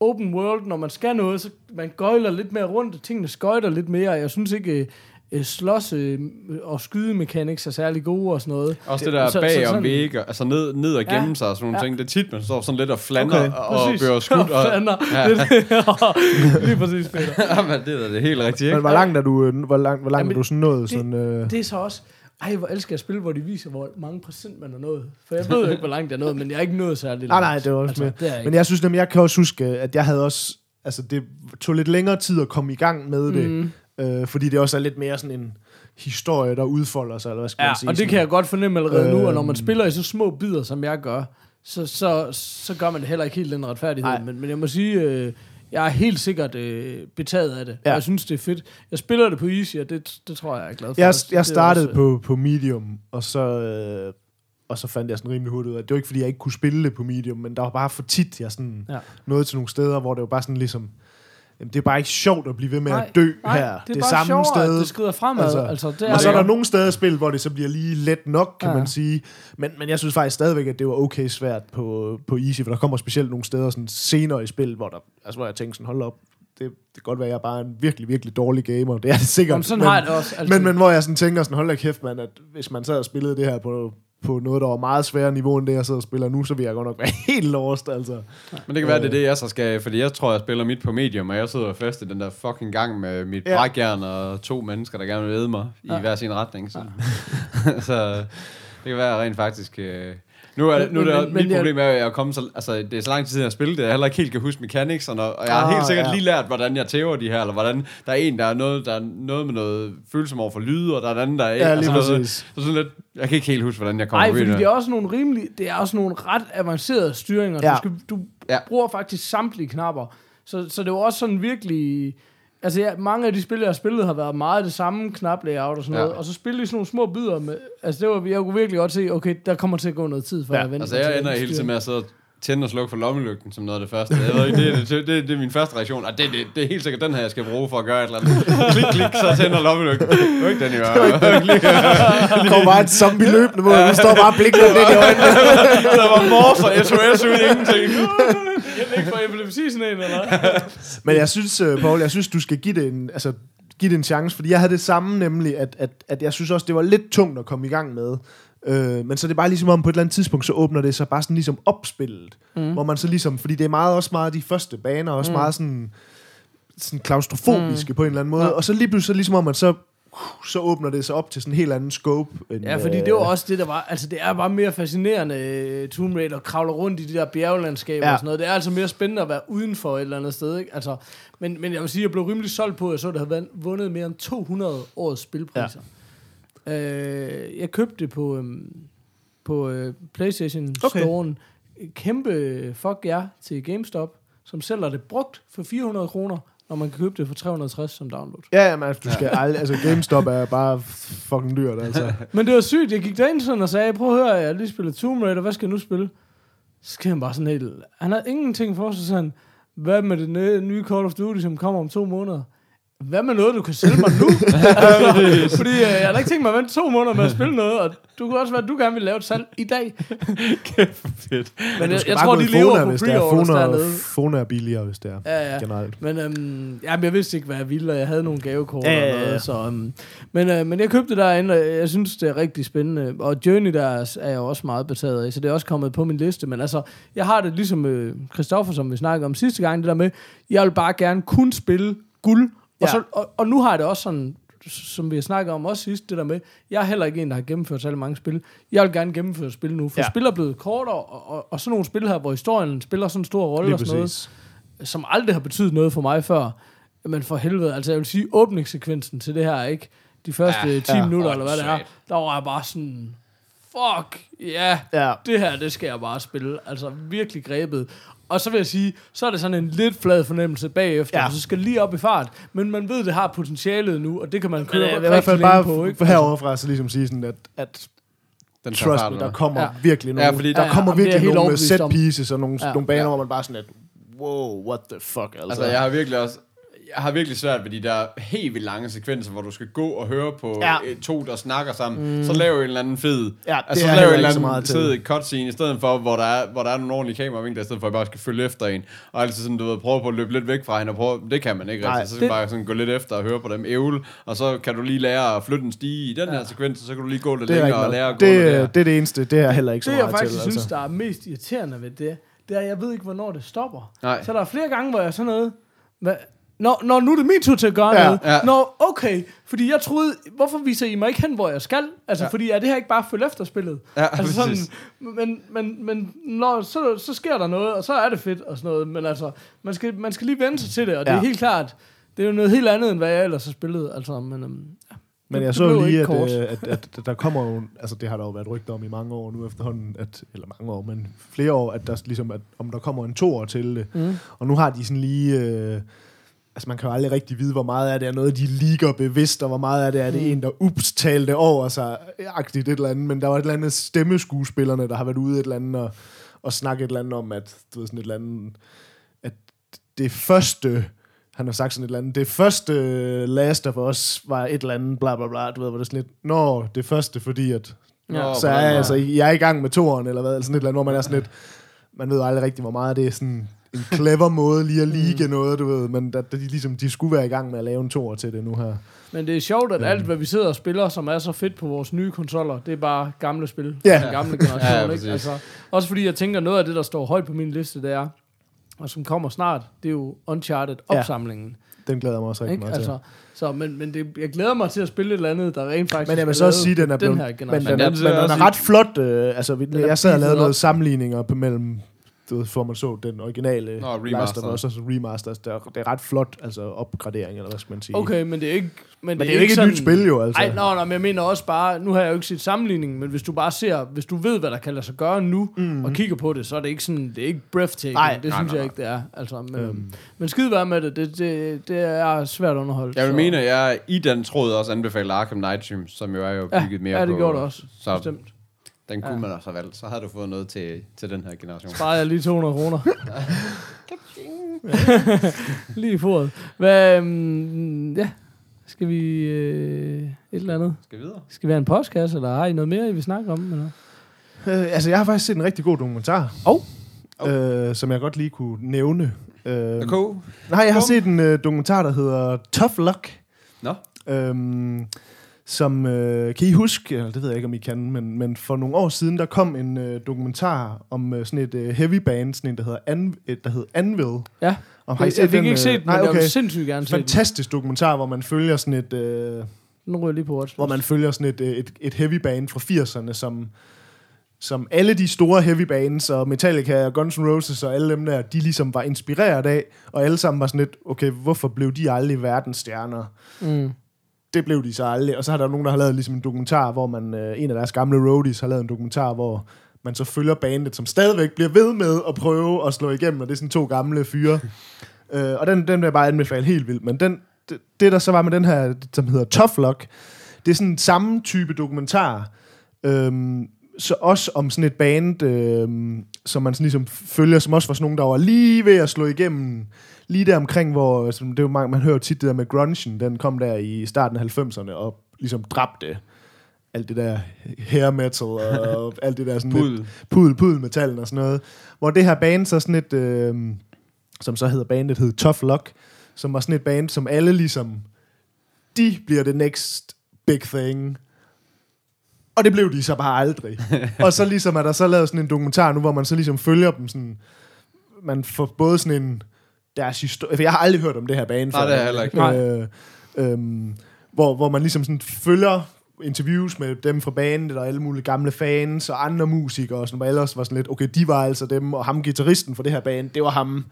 open world, når man skal noget, så man gøjler lidt mere rundt, og tingene skøjter lidt mere. Jeg synes ikke, øh, slås øh, og skydemekaniks er særlig gode og sådan noget. Også det der Så- så bag om vægge, altså ned, ned og gemme Ja. sig og sådan nogle Ja. ting. Det er tit, man står sådan lidt og flander Okay. og Præcis. bliver skudt. Og, Flander. Ja. Lige præcis, Peter. Jamen, det er det helt rigtigt, Men ikke? hvor langt er du, øh, hvor langt, hvor langt Jamen, er du sådan nået? det- Sådan, øh, Det er så også... Ej, hvor elsker jeg at spille, hvor de viser, hvor mange procent man er nået. For jeg ved jo ikke, hvor langt jeg er nået, men jeg er ikke nået særlig nej, langt. nej, det var også altså, er jeg Men jeg synes nemlig, jeg kan også huske, at jeg havde også... Altså, det tog lidt længere tid at komme i gang med det. Mm. Øh, fordi det også er lidt mere sådan en historie, der udfolder sig, eller hvad skal Ja, man sige? og det sådan. kan jeg godt fornemme allerede nu, og når man Øhm. spiller i så små bidder, som jeg gør, så, så, så gør man det heller ikke helt den retfærdighed. Nej. Men, men jeg må sige, øh, jeg er helt sikkert øh, betaget af det. Ja. Jeg synes, det er fedt. Jeg spiller det på Easy, og det, det tror jeg, jeg er glad for. Jeg, jeg startede også, på, på Medium, og så, øh, og så fandt jeg sådan rimelig hurtigt ud af, det var ikke, fordi jeg ikke kunne spille det på Medium, men der var bare for tit, jeg sådan Ja. nåede til nogle steder, hvor det var bare sådan ligesom, jamen, det er bare ikke sjovt at blive ved med Nej, at dø Nej, her. det er, bare samme sjovere, sted. det skrider fremad. Altså, Altså, det er og så er det. der nogle steder i spil, hvor det så bliver lige let nok, kan ja. Man sige. Men, men jeg synes faktisk stadigvæk, at det var okay svært på, på Easy, for der kommer specielt nogle steder sådan senere i spil, hvor, der, altså, hvor jeg tænker sådan, hold op, det, det kan godt være, at jeg er bare en virkelig, virkelig dårlig gamer. Det er det sikkert. Jamen, sådan men, har jeg det også. Altså, men, men hvor jeg sådan tænker sådan, hold da kæft, mand, at hvis man sad og spillede det her på, på noget, der var meget sværere niveau end det, jeg sidder og spiller nu, så vil jeg godt nok være helt lost, altså. Men det kan være, det er det, jeg så skal... Fordi jeg tror, jeg spiller mit på medium, og jeg sidder fast i den der fucking gang med mit Ja. ja. brækjern og to mennesker, der gerne vil æde mig i Ja. hver sin retning. Så, så det kan være rent faktisk... Øh, nu er, nu er det, Men- men, men mit jeg- problem er, at jeg er kommet så, altså, det er så lang tid siden, jeg har spillet det, jeg heller ikke helt kan huske mechanics, og, og jeg har Ah, helt sikkert ja. lige lært, hvordan jeg tæver de her, eller hvordan der er en, der er noget, der er noget med noget følelse over for lyde, og der er en anden, der er ikke. Ja, lige altså, præcis. Så sådan lidt, jeg kan ikke helt huske, hvordan jeg kommer Nej, fordi det. er også nogle rimelig, det er også nogle ret avancerede styringer. Ja. Du, skal, du Ja. ja. bruger faktisk samtlige knapper. Så, så det er jo også sådan virkelig... Altså, ja, mange af de spil, jeg har spillet, har været meget det samme knaplayout og sådan Ja. noget. Og så spille i sådan nogle små bidder med... Altså, det var, jeg kunne virkelig godt se, okay, der kommer til at gå noget tid, før Ja, jeg venter Altså, jeg ender hele tiden med at sidde og tænde og slukke for lommelygten som noget af det første. Jeg ved ikke, det, er- det, det, det er min første reaktion. Og det, det, det er helt sikkert den her, jeg skal bruge for at gøre et eller andet. Klik, klik, så tænder lommelygten. Det var ikke den, jeg gør. Der kommer bare et zombie løbende mod, vi står bare og blinker lidt i øjnene. Der var mors og SOS ud i ingenting. Jeg ikke for epilepsi sådan en, eller? Men jeg synes, uh, Paul, jeg synes, du skal give det en, altså, give det en chance, fordi jeg havde det samme nemlig, at, at, at jeg synes også, det var lidt tungt at komme i gang med. Øh, men så er det bare ligesom om, på et eller andet tidspunkt, så åbner det sig bare sådan ligesom opspillet. Mm. Hvor man så ligesom, fordi det er meget også meget de første baner, også mm. meget sådan, sådan klaustrofobiske mm. på en eller anden måde. Ja. Og så lige pludselig, så ligesom om man så, så åbner det sig op til sådan en helt anden scope. End, Ja, fordi det var også det, der var... Altså, det er bare mere fascinerende, øh, Tomb Raider kravler rundt i de der bjerglandskaber Ja. ja. og sådan noget. Det er altså mere spændende at være udenfor et eller andet sted, ikke? Altså, men, men jeg vil sige, jeg blev rimelig solgt på, at jeg så, at det havde vundet mere end 200 års spilpriser. Ja. Øh, jeg købte det på, øhm, på øh, PlayStation Okay. Store'en. Kæmpe fuck jer til GameStop, som sælger det brugt for 400 kroner, når man kan købe det for 360 som download. Ja, jamen, altså, du skal aldrig, altså GameStop er bare fucking dyrt, altså. Men det var sygt. Jeg gik derind sådan og sagde, prøv at høre, jeg har lige spillet Tomb Raider, hvad skal jeg nu spille? Så skal han bare sådan helt... Han havde ingenting for sig sådan, hvad med det nye Call of Duty, som kommer om to måneder? Hvad med noget, du kan sælge mig nu? altså, fordi øh, jeg har da ikke tænkt mig at vente to måneder med at spille noget, og du kunne også være, at du gerne vil lave et salg i dag. Fedt. Men jeg, jeg tror, de lever Fona, på hvis det er. Fona, dernede. Fona er billigere, hvis det er. Ja, ja. Generelt. Men øhm, jamen, jeg vidste ikke, hvad jeg ville, og jeg havde nogle gavekort Ja, ja, og ja, ja. noget. Så, øhm, men, øh, men jeg købte derinde, og jeg synes, det er rigtig spændende. Og Journey der er er jeg også meget betaget af, så det er også kommet på min liste. Men altså, jeg har det ligesom øh, Christoffer, som vi snakkede om sidste gang, det der med, jeg vil bare gerne kun spille guld. Og, så, og, og nu har jeg det også sådan, som vi har snakket om også sidst, det der med, jeg er heller ikke en, der har gennemført særlig mange spil. Jeg vil gerne gennemføre spil nu, for Ja. spil er blevet kortere, og, og, og sådan nogle spil her, hvor historien spiller sådan en stor rolle og sådan noget som aldrig har betydet noget for mig før. Men for helvede, altså jeg vil sige, åbningssekvensen til det her, ikke? De første Ja, ja, 10 ja. minutter, eller hvad det er, der var jeg bare sådan, fuck, ja, Ja. det her, det skal jeg bare spille. Altså virkelig grebet. Og så vil jeg sige, så er det sådan en lidt flad fornemmelse bagefter, Ja. ja. så skal lige op i fart. Men man ved, det har potentialet nu, og det kan man køre vil i hvert fald bare på, ikke? på, heroverfra så ligesom sige sådan, at, at Den trust me, der kommer Ja. virkelig nogle, Ja, fordi- der Ja, ja, kommer er jeg virkelig helt nogle set pieces og nogle, Ja. nogle baner, Ja. hvor man bare sådan, at wow, what the fuck, altså. Altså, jeg har virkelig også... Jeg har virkelig svært ved de der helt vildt lange sekvenser, hvor du skal gå og høre på Ja. ja. to, der snakker sammen. Mm. Så lav en eller anden fed... Ja, det altså, så lav en eller så anden fed cutscene, i stedet for, hvor der er, hvor der er nogle ordentlige kameravinkler, i stedet for, at jeg bare skal følge efter en. Og altid sådan, du ved, prøve på at løbe lidt væk fra hende, og prøve, det kan man ikke Nej, rigtig. Så skal det- bare sådan gå lidt efter og høre på dem ævle, og så kan du lige lære at flytte en stige i den her sekvens, og så kan du lige gå lidt det er, længere og lære at gå lidt der. det, det er det eneste, det er heller ikke så Det, jeg meget faktisk til. synes, altså. der er mest irriterende ved det, det er, at jeg ved ikke, hvornår det stopper. Nej. Så der er flere gange, hvor jeg sådan noget... Hvad? Når, når nu er det min tur til at gøre Ja. noget. Ja. Nå, okay. Fordi jeg troede, hvorfor viser I mig ikke hen, hvor jeg skal? Altså, Ja. fordi er det her ikke bare følge efter spillet? Ja, altså sådan, præcis. men, men, men når, så, så sker der noget, og så er det fedt og sådan noget. Men altså, man skal, man skal lige vende sig til det, og det Ja. er helt klart, det er jo noget helt andet, end hvad jeg ellers har spillet. Altså, men, øhm, ja. Men Det- jeg det så lige, at, kort. øh, at, at, at der kommer jo, altså det har der jo været rygter om i mange år nu efterhånden, at, eller mange år, men flere år, at der ligesom, at, om der kommer en toer til det. Mm. Og nu har de sådan lige, øh, altså man kan jo aldrig rigtig vide, hvor meget af det er noget, de ligger bevidst, og hvor meget af det er det Mm. en, der ups talte over sig, agtigt et eller andet, men der var et eller andet stemmeskuespillerne, der har været ude et eller andet og, og snakket et eller andet om, at, du ved, sådan et eller andet, at det første, han har sagt sådan et eller andet, det første øh, Last of Us var et eller andet, bla bla bla, du ved, hvor det sådan lidt, nå, det første, fordi at, Ja. Så er jeg, altså, jeg er i gang med toeren, eller hvad, eller sådan et eller andet, hvor man er sådan lidt, man ved aldrig rigtig, hvor meget det er sådan en clever måde lige at lige noget, du ved, men at de, ligesom, de skulle være i gang med at lave en toer til det nu her. Men det er sjovt, at Øhm. alt, hvad vi sidder og spiller, som er så fedt på vores nye konsoller, det er bare gamle spil. Ja. fra Den gamle generation, Ja, ja, ikke? Altså, også fordi jeg tænker, noget af det, der står højt på min liste, det er, og som kommer snart, det er jo Uncharted-opsamlingen. Den glæder jeg mig også rigtig ikke? meget til. Altså, så, men, men det, jeg glæder mig til at spille et eller andet, der rent faktisk Men jeg vil så også sige, den er blevet, den her men generation. den Men er, den men er den også er ret flot. Øh, altså, Den jeg sad og lavede noget op. sammenligninger på mellem du ved, for man så den originale Nå, remaster. Og så remasters. Det er, det er ret flot, altså opgradering, eller hvad skal man sige. Okay, men det er ikke... Men det er jo ikke et nyt spil, jo, altså. Nej, nå, nå, men jeg mener også bare, nu har jeg jo ikke set sammenligningen, men hvis du bare ser, hvis du ved, hvad der kan lade sig gøre nu, mm-hmm. og kigger på det, så er det ikke sådan, det er ikke breathtaking. Nej, det nej, synes nej, jeg nej. ikke, det er. Altså, men, Øhm. men skide være med det, det, det, det er svært at underholde. Jeg vil så- mene, at jeg i den tråd også anbefaler Arkham Knight, som jo er jo Ja, bygget mere ja, det på... gjorde det også, Så bestemt. Den kunne Ja. man også have valgt. Så havde du fået noget til, til den her generation. Sparer jeg lige 200 kroner. lige foret. Hvad, um, ja, skal vi øh, et eller andet? Skal vi videre? Skal vi have en postkasse, eller har I noget mere, I vil snakke om? Eller? Øh, altså, jeg har faktisk set en rigtig god dokumentar. Hov. Øh, som jeg godt lige kunne nævne. Øh, Okay. nej, jeg har set en øh, dokumentar, der hedder Tough Luck. Nå. Øhm, som, øh, kan I huske, eller det ved jeg ikke, om I kan, men, men for nogle år siden, der kom en øh, dokumentar om øh, sådan et øh, heavy band, sådan en, der hedder, An, et, der hedder Anvil. Ja, Om, jeg, jeg fik ikke øh, set den, Nej, men jeg okay. vil sindssygt gerne se den. Fantastisk dokumentar, hvor man følger sådan et... Øh, Nu ryger lige på watch. hvor man følger sådan et, øh, et, et heavy band fra 80'erne, som, som alle de store heavy bands, og Metallica og Guns N' Roses og alle dem der, de ligesom var inspireret af, og alle sammen var sådan lidt, okay, hvorfor blev de aldrig verdensstjerner? Mm. Det blev de så aldrig. Og så har der nogen, der har lavet ligesom en dokumentar, hvor man, øh, en af deres gamle roadies har lavet en dokumentar, hvor man så følger bandet, som stadigvæk bliver ved med at prøve at slå igennem, og det er sådan to gamle fyre. øh, og den, den vil jeg bare anbefale helt vildt. Men den, det, det, der så var med den her, som hedder Tough Luck, det er sådan samme type dokumentar, øhm, så også om sådan et band, øhm, som man sådan ligesom følger, som også var sådan nogen, der var lige ved at slå igennem, lige der omkring, hvor, som det er jo mange, man hører jo tit det der med grungen, den kom der i starten af 90'erne, og ligesom dræbte alt det der hair metal, og alt det der sådan lidt, Pudel. pudel, pudel metallen og sådan noget. Hvor det her band så sådan et, øh, som så hedder bandet, hed Tough Luck, som var sådan et band, som alle ligesom, de bliver det next big thing. Og det blev de så bare aldrig. og så ligesom er der så lavet sådan en dokumentar nu, hvor man så ligesom følger dem sådan, man får både sådan en, deres historie, for jeg har aldrig hørt om det her band Nej, før. det har jeg heller ikke. Nej. Øh, øhm, hvor, hvor man ligesom sådan følger interviews med dem fra bandet og alle mulige gamle fans og andre musikere, og sådan, hvor ellers var sådan lidt, okay, de var altså dem, og ham gitarristen for det her band, det var ham.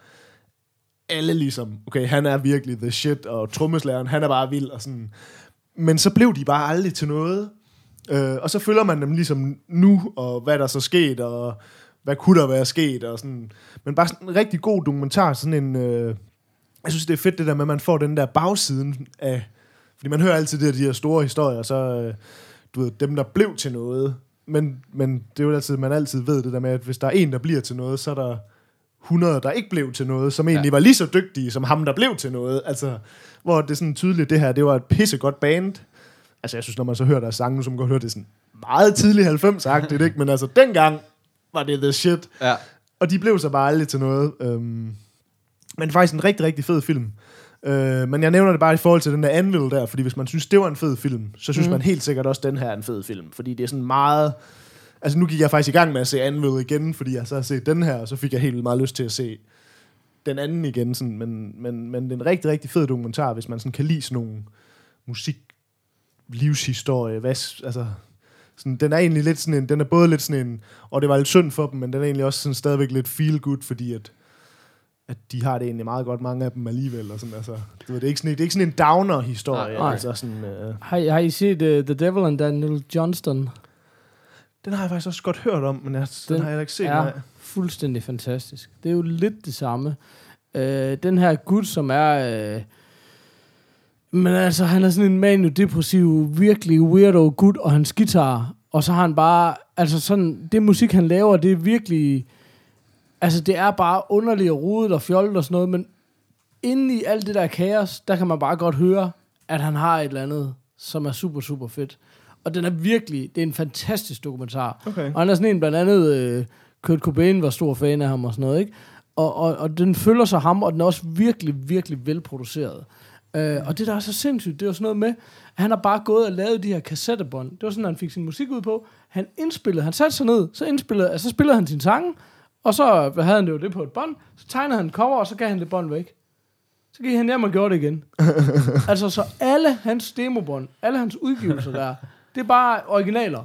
Alle ligesom, okay, han er virkelig the shit, og trommeslæren, han er bare vild, og sådan. Men så blev de bare aldrig til noget. Øh, og så følger man dem ligesom nu, og hvad der så sket, og hvad kunne der være sket, og sådan. Men bare sådan en rigtig god dokumentar, sådan en... Øh, jeg synes, det er fedt det der med, at man får den der bagsiden af... Fordi man hører altid de her, de her store historier, så øh, du ved, dem, der blev til noget. Men, men det er jo altid, man altid ved det der med, at hvis der er en, der bliver til noget, så er der 100, der ikke blev til noget, som egentlig ja. var lige så dygtige som ham, der blev til noget. Altså, hvor det er sådan tydeligt, det her, det var et pissegodt band. Altså, jeg synes, når man så hører deres sange, nu, så man godt høre, det sådan meget tidlig 90-agtigt, ikke? Men altså, dengang var det the shit. Ja. Og de blev så bare aldrig til noget. Øhm, men faktisk en rigtig, rigtig fed film. Øh, men jeg nævner det bare i forhold til den der Anvil der, fordi hvis man synes, det var en fed film, så synes mm. man helt sikkert også, den her er en fed film. Fordi det er sådan meget... Altså nu gik jeg faktisk i gang med at se Anvil igen, fordi jeg så har set den her, og så fik jeg helt vildt meget lyst til at se den anden igen. Sådan, men, men, men det er en rigtig, rigtig fed dokumentar, hvis man sådan kan lide sådan nogle musik, livshistorie, hvad, altså, sådan, den er egentlig lidt sådan en, den er både lidt sådan en, og det var lidt synd for dem, men den er egentlig også sådan stadigvæk lidt feel good, fordi at, at de har det egentlig meget godt, mange af dem alligevel. Og sådan, altså, det, det, er ikke sådan, det er ikke sådan en downer-historie. Nej. Altså sådan, uh, Har, I- har I set uh, The Devil and Daniel Johnston? den har jeg faktisk også godt hørt om, men jeg, den, den har jeg ikke set. er nej. fuldstændig fantastisk. Det er jo lidt det samme. Øh, den her gut, som er... Øh, men altså, han er sådan en manio-depressiv, virkelig weirdo gut, og hans guitar. Og så har han bare... Altså sådan, det musik, han laver, det er virkelig... Altså, det er bare underligt og rodet og fjollet og sådan noget, men inde i alt det der kaos, der kan man bare godt høre, at han har et eller andet, som er super, super fedt. Og den er virkelig, det er en fantastisk dokumentar. Okay. Og han er sådan en, blandt andet, øh, Kurt Cobain var stor fan af ham og sådan noget, ikke? Og, og, og den følger sig ham, og den er også virkelig, virkelig velproduceret. Øh, og det, der er så sindssygt, det er jo sådan noget med, at han har bare gået og lavet de her kassettebånd. Det var sådan, at han fik sin musik ud på. Han indspillede, han satte sig ned, så indspillede, altså, så spillede han sin sange, og så havde han det jo det på et bånd, så tegnede han cover, og så gav han det bånd væk. Så gik han hjem og gjorde det igen. altså, så alle hans demobånd, alle hans udgivelser der, det er bare originaler.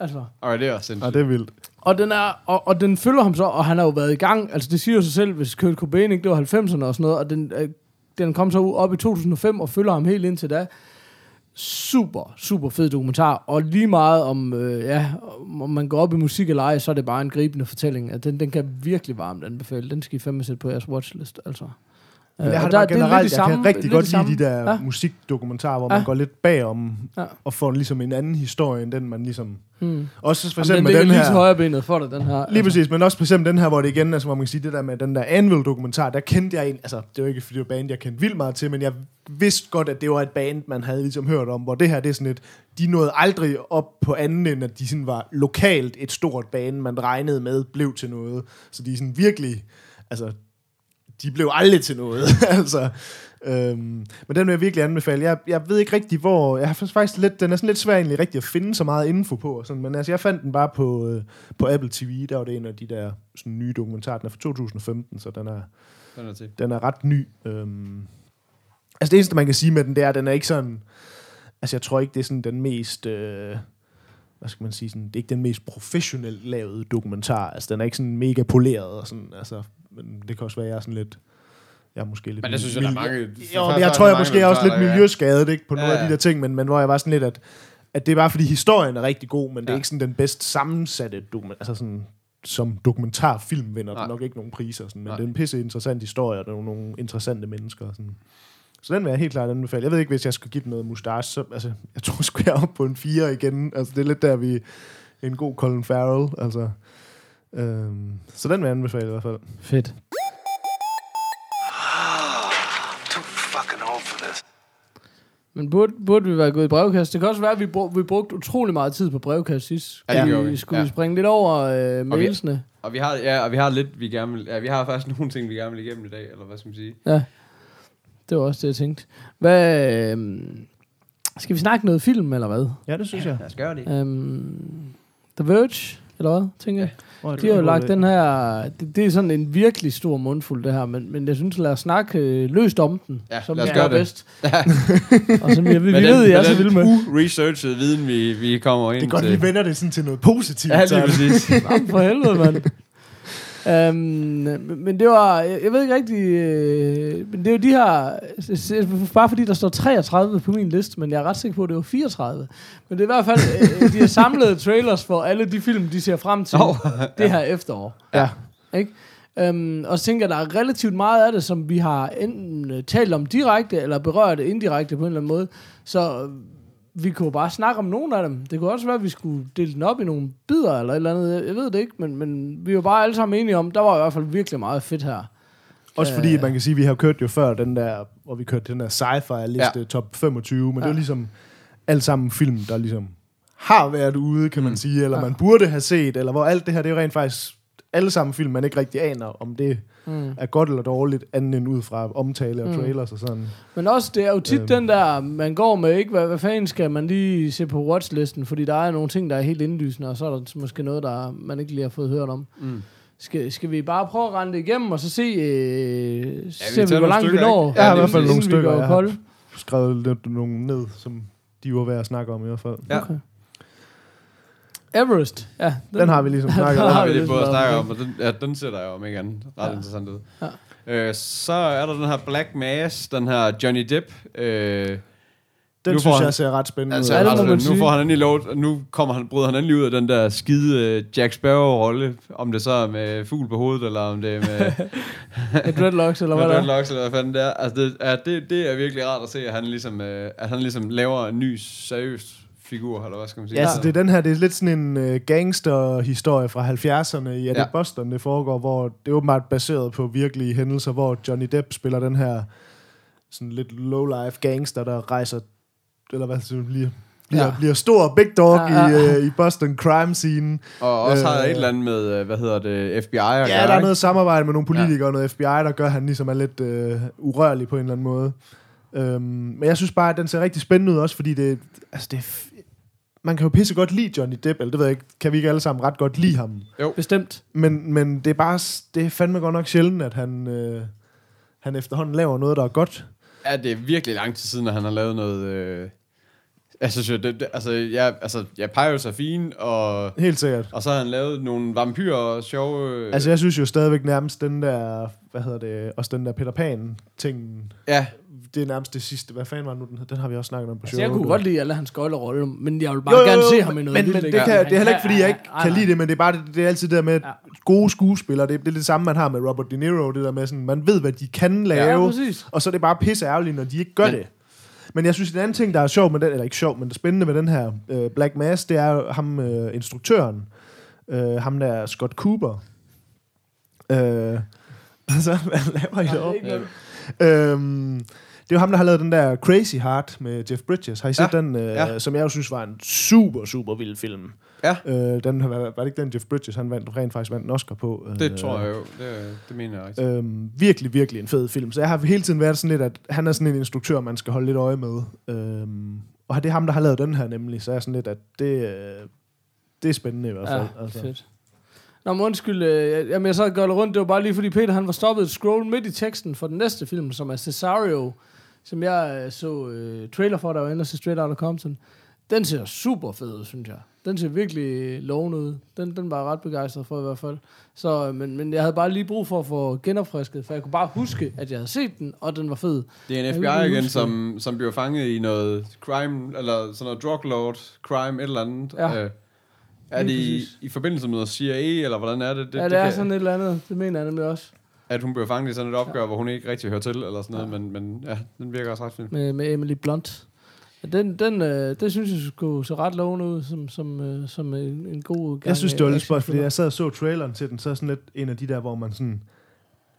Altså, Og det er også Ja, sindssygt. det er vildt. og den, er, og, og den følger ham så, og han har jo været i gang, altså det siger jo sig selv, hvis Kurt Cobain ikke, det var 90'erne og sådan noget, og den, øh, den kom så op i 2005 og følger ham helt indtil da. Super, super fed dokumentar, og lige meget om, øh, ja, om man går op i musik eller ej, så er det bare en gribende fortælling. At den, den kan virkelig varmt anbefale. Den skal I fandme sætte på jeres watchlist, altså. Men jeg Øh, har og det der- bare er generelt, jeg samme- kan rigtig lidt godt lide de der Ja. musikdokumentarer, hvor Ja. man går lidt bagom Ja. og får ligesom en anden historie, end den man ligesom... Hmm. Også for Jamen, eksempel den med den lige her... højre benet for dig, den her. Lige præcis, men også for eksempel den her, hvor det igen, altså hvor man kan sige, det der med den der Anvil-dokumentar, der kendte jeg en, altså det var ikke fordi det var band, jeg kendte vildt meget til, men jeg vidste godt, at det var et band, man havde ligesom hørt om, hvor det her, det er sådan et, de nåede aldrig op på anden end, at de sådan var lokalt et stort band, man regnede med, blev til noget. Så de er sådan virkelig, altså, de blev aldrig til noget, altså. Øhm, men den vil jeg virkelig anbefale. Jeg, jeg ved ikke rigtig, hvor... Jeg har faktisk lidt, den er sådan lidt svær egentlig rigtig at finde så meget info på. Og sådan, men altså, jeg fandt den bare på, øh, på Apple TV. Der var det en af de der sådan, nye dokumentarer. Den er fra 2015, så den er, Den er til. den er ret ny. Øhm, altså det eneste, man kan sige med den, det er, at den er ikke sådan... Altså jeg tror ikke, det er sådan den mest... Øh, hvad skal man sige? Sådan, det er ikke den mest professionelt lavede dokumentar. Altså den er ikke sådan mega poleret og sådan... Altså, men det kan også være, at jeg er sådan lidt... Jeg er måske lidt... Men det synes jeg, der er mange... Jo, men jeg tror, jeg måske er også lidt miljøskadet ikke, på nogle Ja, af de ja. der ting, men, men hvor jeg var sådan lidt, at, at det er bare fordi historien er rigtig god, men det er Ja. ikke sådan den bedst sammensatte dokument, altså sådan, som dokumentarfilm vinder den nok ikke nogen priser, sådan, men Nej. det er en pisse interessant historie, og der er nogle, nogle interessante mennesker. Sådan. Så den vil jeg helt klart anbefale. Jeg ved ikke, hvis jeg skulle give den noget mustache, så altså, jeg tror sgu, jeg er oppe på en 4 igen. Altså, det er lidt der, vi en god Colin Farrell. Altså, øhm, så den vil jeg anbefale i hvert fald. Fedt. This. Men burde, burde vi være gået i brevkast? Det kan også være, at vi, brug, vi brugte utrolig meget tid på brevkast sidst. Ja, det gjorde vi. Skulle Ja. vi springe lidt over øh, mailsene? Og vi har, ja, og vi har lidt, vi gerne vil, ja, vi har faktisk nogle ting, vi gerne vil igennem i dag, eller hvad skal man sige? Ja. Det var også det, jeg tænkte. Hvad, øh, skal vi snakke noget film, eller hvad? Ja, det synes jeg. Lad os gøre det. Um, The Verge, eller hvad, tænker jeg? Er De har jo lagt den her... Det, det er sådan en virkelig stor mundfuld, det her. Men, men jeg synes, lad os snakke øh, løst om den. Ja, som lad os gøre gør det. bedst. og som jeg, vi, vi Med ved, den- jeg er så den vilde med. U-researchede viden, vi, vi kommer ind Det er godt, til. vi vender det sådan til noget positivt. Ja, lige præcis. Jamen, for helvede, mand. Um, men det var, jeg, jeg ved ikke rigtig, øh, men det er jo de her, bare fordi der står 33 på min liste, men jeg er ret sikker på, at det var 34. Men det er i hvert fald øh, de har samlet trailers for alle de film, de ser frem til Åh, det her efterår. Ja. Ikke? Um, og så tænker jeg, der er relativt meget af det, som vi har enten øh, talt om direkte, eller berørt indirekte på en eller anden måde. Så øh, vi kunne bare snakke om nogle af dem. Det kunne også være, at vi skulle dele den op i nogle bidder eller et eller andet. Jeg, ved det ikke, men, men vi var bare alle sammen enige om, der var i hvert fald virkelig meget fedt her. Også fordi, man kan sige, at vi har kørt jo før den der, hvor vi kørte den der sci-fi liste Ja. top 25, men ja. det er ligesom alt sammen film, der ligesom har været ude, kan man Mm. sige, eller Ja. man burde have set, eller hvor alt det her, det er jo rent faktisk alle sammen film, man ikke rigtig aner, om det Mm. er godt eller dårligt, andet end ud fra omtale og Mm. trailers og sådan. Men også, det er jo tit Øhm. den der, man går med, ikke? Hvad, hvad fanden skal man lige se på watchlisten? Fordi der er nogle ting, der er helt indlysende, og så er der måske noget, der man ikke lige har fået hørt om. Mm. Skal, skal vi bare prøve at rende det igennem, og så se, øh, se tager vi, hvor nogle langt vi når? Jeg har i hvert fald nogle vi stykker, jeg har skrevet lidt nogle ned, som de var værd at snakke om i hvert fald. Ja. Okay. Everest. Ja, Den har vi ligesom snakket om. har vi vi lidt på at snakke om, og den, ja, den ser der jo om ikke andet ret Ja. interessant ud. Ja. Øh, så er der den her Black Mass, den her Johnny Depp. Øh, Den synes han- jeg ser ret spændende altså, ud. Ja, altså, nu sige. får han endelig lov, nu kommer han, bryder han endelig ud af den der skide uh, Jack Sparrow-rolle, om det så er med fugl på hovedet, eller om det er med, Med dreadlocks, eller hvad der er. dreadlocks, eller hvad fanden det er. Altså, det, ja, det, det er virkelig rart at se, at han ligesom, øh, at han ligesom laver en ny, seriøs figur, eller hvad skal man sige. Ja, så det er den her, det er lidt sådan en øh, gangster-historie fra 70'erne i, det Ja. Boston, det foregår, hvor det er åbenbart baseret på virkelige hændelser, hvor Johnny Depp spiller den her sådan lidt low-life gangster, der rejser, eller hvad det bliver, bliver, Ja. ja. bliver stor big dog Ja, ja, ja. ja. I, øh, i Boston crime scene. Og også har Øh, et eller andet med, øh, hvad hedder det, FBI at Ja, gøre, der er ikke? noget samarbejde med nogle politikere ja. og noget FBI, der gør, at han ligesom er lidt øh, urørlig på en eller anden måde. Øhm, men jeg synes bare, at den ser rigtig spændende ud også, fordi det, altså det er man kan jo pisse godt lide Johnny Depp, eller det ved jeg ikke, kan vi ikke alle sammen ret godt lide ham. Bestemt. Men, men det er bare, det er fandme godt nok sjældent, at han, øh, han efterhånden laver noget, der er godt. Ja, det er virkelig lang tid siden, at han har lavet noget... Øh, jo, det, det, altså, ja, altså, ja, Pirates er fin, og, Helt sikkert. og så har han lavet nogle vampyrer og sjove... Øh, Altså jeg synes jo stadigvæk nærmest den der, hvad hedder det, også den der Peter Pan-ting, ja, det er nærmest det sidste. Hvad fanden var det nu, den hed? Den har vi også snakket om på Altså, jeg kunne showet. godt lide alle hans gøjlerolle, men jeg vil bare jo, gerne se ham i noget men, vildt, men det, kan, Han det er heller ikke, fordi jeg ikke nej, kan nej. lide det, men det er bare det, det er altid det der med Ja. gode skuespillere. Det, det er det samme, man har med Robert De Niro. Det der med sådan, man ved, hvad de kan lave, Ja, ja, præcis. og så er det bare pisse ærgerligt, når de ikke gør Men- det. Men jeg synes, en anden ting, der er sjov med den, eller ikke sjov, men det spændende med den her øh, Black Mass, det er jo ham, øh, instruktøren, øh, ham der Scott Cooper. Øh, altså, hvad laver I deroppe? Øhm, det er jo ham, der har lavet den der Crazy Heart med Jeff Bridges. Har I set Ja, den, øh, ja. som jeg jo synes var en super, super vild film? Ja. Øh, den var, var det ikke den, Jeff Bridges, han vandt, rent faktisk vandt en Oscar på? det øh, tror jeg jo. Det, det mener jeg også. Øhm, virkelig, virkelig en fed film. Så jeg har hele tiden været sådan lidt, at han er sådan en instruktør, man skal holde lidt øje med. Øhm, og det er ham, der har lavet den her nemlig, så er jeg sådan lidt, at det, øh, det er spændende i hvert fald. Ja, altså. fedt. Nå, men undskyld, øh, jamen jeg sad og gør det rundt, det var bare lige fordi Peter han var stoppet et scroll midt i teksten for den næste film, som er Cesario, som jeg øh, så øh, trailer for, der var inde til Straight Outta Compton. Den ser super fed ud, synes jeg. Den ser virkelig lovende ud. Den, den var jeg ret begejstret for i hvert fald. Så, øh, men, men jeg havde bare lige brug for at få genopfrisket, for jeg kunne bare huske, at jeg havde set den, og den var fed. Det er en FBI igen, som, som bliver fanget i noget crime, eller sådan noget drug lord, crime, et eller andet. Ja. Øh, er det i, i forbindelse med noget CIA, eller hvordan er det? Det, ja, det er kan- sådan et eller andet. Det mener jeg nemlig også. At hun bliver fanget i sådan et opgør, ja. hvor hun ikke rigtig hører til, eller sådan noget, men, men ja, den virker også ret fint. med, med Emily Blunt. Ja, den, den, øh, det synes jeg skulle se ret lovende ud, som, som, øh, som en, en god gang Jeg synes, det var lidt spøjt, fordi jeg sad og så traileren til den, så er sådan lidt en af de der, hvor man sådan...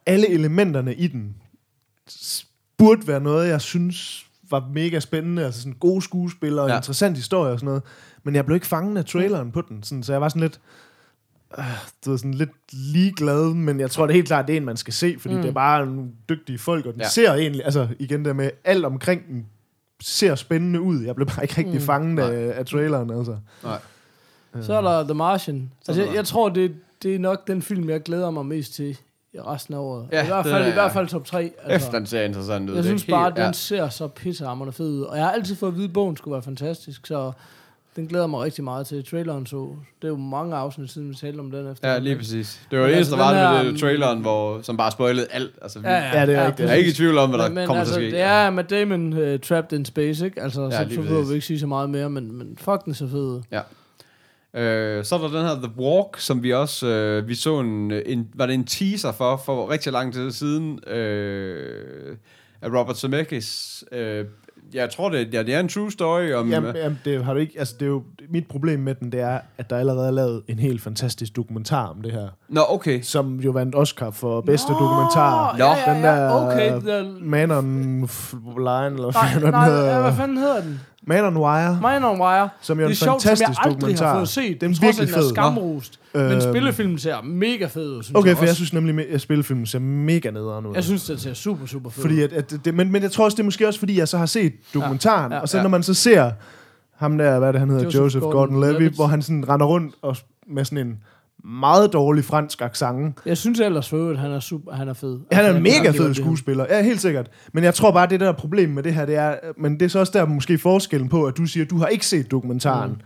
Alle elementerne i den burde være noget, jeg synes var mega spændende. Altså sådan gode skuespillere og Ja. ja. interessant historie og sådan noget. Men jeg blev ikke fanget af traileren på den, sådan, så jeg var sådan lidt... Øh, du ved, sådan lidt ligeglad, men jeg tror det er helt klart, det er en, man skal se, fordi Mm. mm. det er bare nogle dygtige folk, og den Ja. ja. ser egentlig, altså igen der med alt omkring den, ser spændende ud. Jeg blev bare ikke rigtig Mm. mm. fanget af, af traileren, altså. Nej. Så er der The Martian. Så er Altså, jeg, jeg tror, det, det er nok den film, jeg glæder mig mest til i resten af året. Ja, I, hvert fald, er- I hvert fald top 3. Altså, Efter den ser interessant ud. jeg er synes bare, at helt- den ja. ser så pissehammerende fed ud. Og jeg har altid fået at vide, at bogen skulle være fantastisk, så den glæder mig rigtig meget til. Traileren så, det er jo mange afsnit siden, vi talte om den efter. Ja, lige præcis. Det var Men det altså, eneste, der den var her, det traileren, hvor, som bare spoilede alt. Altså, Ja, ja, Ja, det er rigtigt. jeg er ikke i tvivl om, hvad der men, kommer altså, til at ske. Det er Matt Damon uh, trapped in space, ikke? Altså, Ja, ja, så, behøver vi ikke sige så meget mere, men, men fuck den så fed ud. Øh, så er der den her The Walk, som vi også, øh, vi så en, en, var det en teaser for, for rigtig lang tid siden, øh, af Robert Zemeckis, øh, jeg tror, det, ja, det er en true story om... Jamen, jamen det har du ikke, altså det er jo, mit problem med den, det er, at der allerede er lavet en helt fantastisk dokumentar om det her, Nå, okay. som jo vandt Oscar for bedste Nå, dokumentar. ja, ja, Den ja, der okay, the- Man on F- Line, eller Nej, hvad den nej, hedder. ja, hvad fanden hedder den? Man on Wire. Mine on Wire. Som jo er en er sjovt, som jeg fantastisk aldrig dokumentar. har fået set. Den er den fed. skamrost. Men Øhm. spillefilmen ser mega fed ud, synes Okay, jeg for jeg også. synes nemlig, at spillefilmen ser mega nederen ud. Jeg synes, det ser super, super fed Fordi ud. at, at det, men, men jeg tror også, det er måske også, fordi jeg så har set dokumentaren, Ja, ja, og så ja. når man så ser ham der, hvad er det, han hedder, Joseph Joseph, Gordon-Levitt, Gordon-Levitt. hvor han sådan render rundt og, med sådan en meget dårlig fransk accent. Jeg synes ellers for øvrigt, han er, super, han er fed. Han er Altså, en mega fed skuespiller, ja, helt sikkert. Men jeg tror bare, det der problem med det her, det er, men det er så også der måske forskellen på, at du siger, at du har ikke set dokumentaren, mm.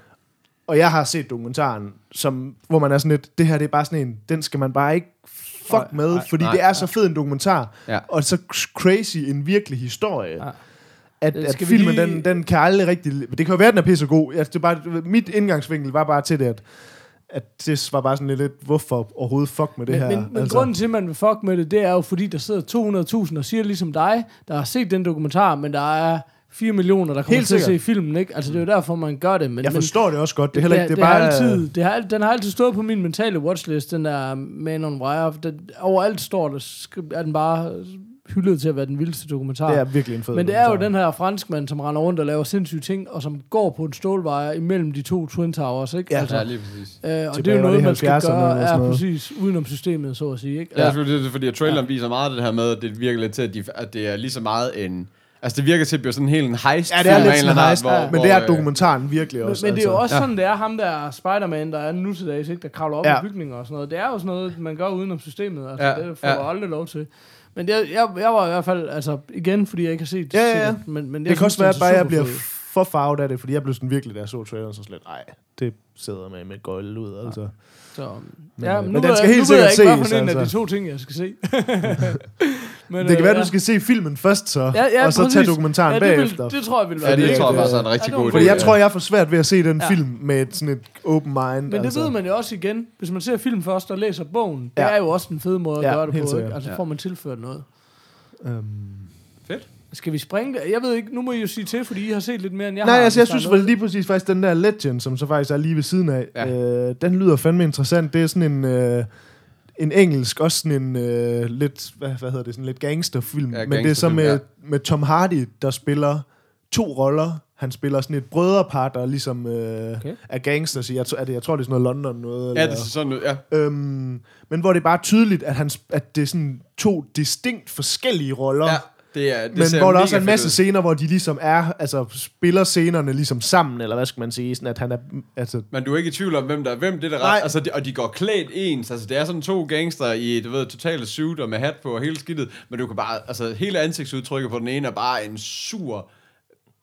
og jeg har set dokumentaren, som, hvor man er sådan lidt, det her det er bare sådan en, den skal man bare ikke fuck Nej, med, nej, fordi nej. det er så fed en dokumentar, Ja. og så crazy en virkelig historie. Ja. At, Øh, at filmen, lige- den, den kan aldrig rigtig... Det kan jo være, den er pisse god. Altså, det er bare, mit indgangsvinkel var bare til det, at, at det var bare sådan lidt, hvorfor overhovedet fuck med det Men, her? men, men altså. grunden til, at man vil fuck med det, det er jo, fordi der sidder 200.000 og siger ligesom dig, der har set den dokumentar, men der er 4 millioner, der kommer Helt til at se filmen, ikke? Altså, det er jo derfor, man gør det. Men, jeg men, forstår det også godt. Det er heller ikke... det, Det bare... har altid, det har, den har altid stået på min mentale watchlist, den der Man on Wire. Den, overalt står der, er den bare hyldet til at være den vildeste dokumentar. Det er virkelig en fed Men det er jo den her franskmand, som render rundt og laver sindssyge ting, og som går på en stålvejr imellem de to Twin Towers, ikke? Ja. altså, Ja, lige præcis. øh, og det er jo noget, man skal 70'erne gøre, er præcis udenom systemet, så at sige, ikke? Ja, selvfølgelig, det er fordi, at traileren Ja. viser meget det her med, at det virker lidt til, at, de, at det er lige så meget en... Altså, det virker til at blive sådan en helt en heist. Ja, det er lidt en sådan en heist, art, men det er øh, dokumentaren virkelig Men, også. men det er jo altså. også Ja. sådan, det er ham der Spider-Man, der er nu til dags, ikke? der kravler op Ja. i bygninger og sådan noget. Det er jo sådan noget, man gør udenom systemet. Altså, Ja, det får ja. aldrig lov til. Men det, jeg, jeg var i hvert fald, altså igen, fordi jeg ikke har set Ja, ja, ja. men, men jeg Det kan også være, at bare jeg bliver for farvet af det, fordi jeg blev sådan virkelig, da jeg så traileren, så slet, nej, det sidder med med gøjle ud, altså. Så, Men, ja, øh, men men nu, den skal ved, helt nu ved jeg sikkert ikke, hvad for ses, en af de altså. to ting, jeg skal se. men, Det kan være, ja. du skal se filmen først så, ja, ja, og så tage præcis. dokumentaren ja, det, bagefter. vil, det tror jeg vil være Ja, det mega tror jeg faktisk er en rigtig Ja, det god fedt. Fordi jeg Ja. tror, jeg får svært ved at se den Ja. film med et, sådan et open mind. Men det altså. ved man jo også igen, hvis man ser film først og læser bogen. Det Ja. er jo også en fed måde at Ja, gøre det på. Ikke? sikkert. Altså får man tilført noget. Øhm. Skal vi springe det? Jeg ved ikke, nu må I jo sige til, fordi I har set lidt mere, end jeg Nej, har. altså jeg synes vel lige præcis faktisk, den der Legend, som så faktisk er lige ved siden af, Ja. øh, den lyder fandme interessant. Det er sådan en, øh, en engelsk, også sådan en øh, lidt, hvad, hvad hedder det, sådan lidt gangsterfilm. Ja, Men det er så gangsterfilm, med, ja. med Tom Hardy, der spiller to roller. Han spiller sådan et brødrepar, der ligesom øh, Okay. er gangsters i, jeg, tror- er det, jeg tror, det er sådan noget London noget. Ja, eller, det er sådan noget, ja. øhm, men hvor det er bare tydeligt, at, han, at det er sådan to distinkt forskellige roller. Ja, det er, det men hvor der også er en masse ud. scener, hvor de ligesom er, altså spiller scenerne ligesom sammen, eller hvad skal man sige, sådan at han er, altså, Men du er ikke i tvivl om, hvem der er hvem. Det er der ret. Altså, de, og de går klædt ens. Altså, det er sådan to gangster i, du ved, totale suit og med hat på og hele skidtet. Men du kan bare, altså, hele ansigtsudtrykket på den ene er bare en sur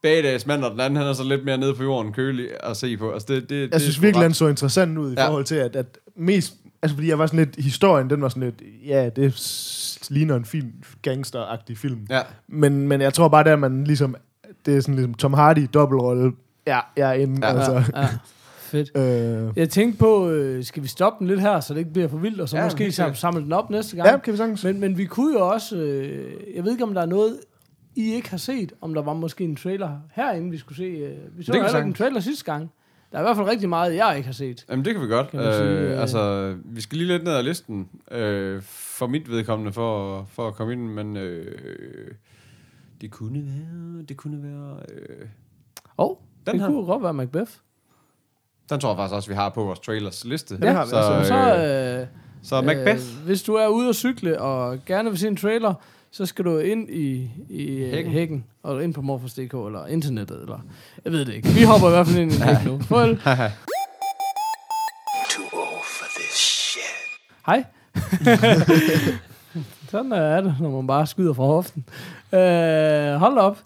badass mand, og den anden, han er så lidt mere nede på jorden kølig at se på. Altså, det, det, jeg det synes virkelig, ret- han så interessant ud i Ja. forhold til, at, at mest, altså fordi jeg var sådan lidt, historien, den var sådan lidt, ja, det ligner en film, gangsteragtig film. Ja, Men, men jeg tror bare, der man ligesom, det er sådan ligesom Tom Hardy, dobbeltrolle, ja, jeg er inde, Ja. altså. Ja, ja. Fedt. Øh, Jeg tænkte på, øh, skal vi stoppe den lidt her, så det ikke bliver for vildt, og så Ja, måske sam- samle den op næste gang. ja, kan vi sagtens. Men, men vi kunne jo også, øh, jeg ved ikke om der er noget, I ikke har set, om der var måske en trailer herinde, vi skulle se. Øh, vi så jo ikke en trailer sidste gang. Der er i hvert fald rigtig meget, jeg ikke har set. Jamen, det kan vi godt. Kan sige, øh, øh, altså, vi skal lige lidt ned ad listen, øh, for mit vedkommende, for, for at komme ind, men øh, det kunne være, det kunne være, øh, oh, Den det her. kunne godt være Macbeth. den tror jeg faktisk også, vi har på vores trailers liste. Ja, så. Så, øh, øh, så Macbeth, Øh, hvis du er ude at cykle og gerne vil se en trailer, så skal du ind i, i hækken. Hækken. hækken og ind på morfos.dk eller internettet, eller jeg ved det ikke. Vi hopper i hvert fald ind i en hæk nu. Farvel. Too old for this shit. Hej. Sådan er det, når man bare skyder fra hoften. Øh, hold op.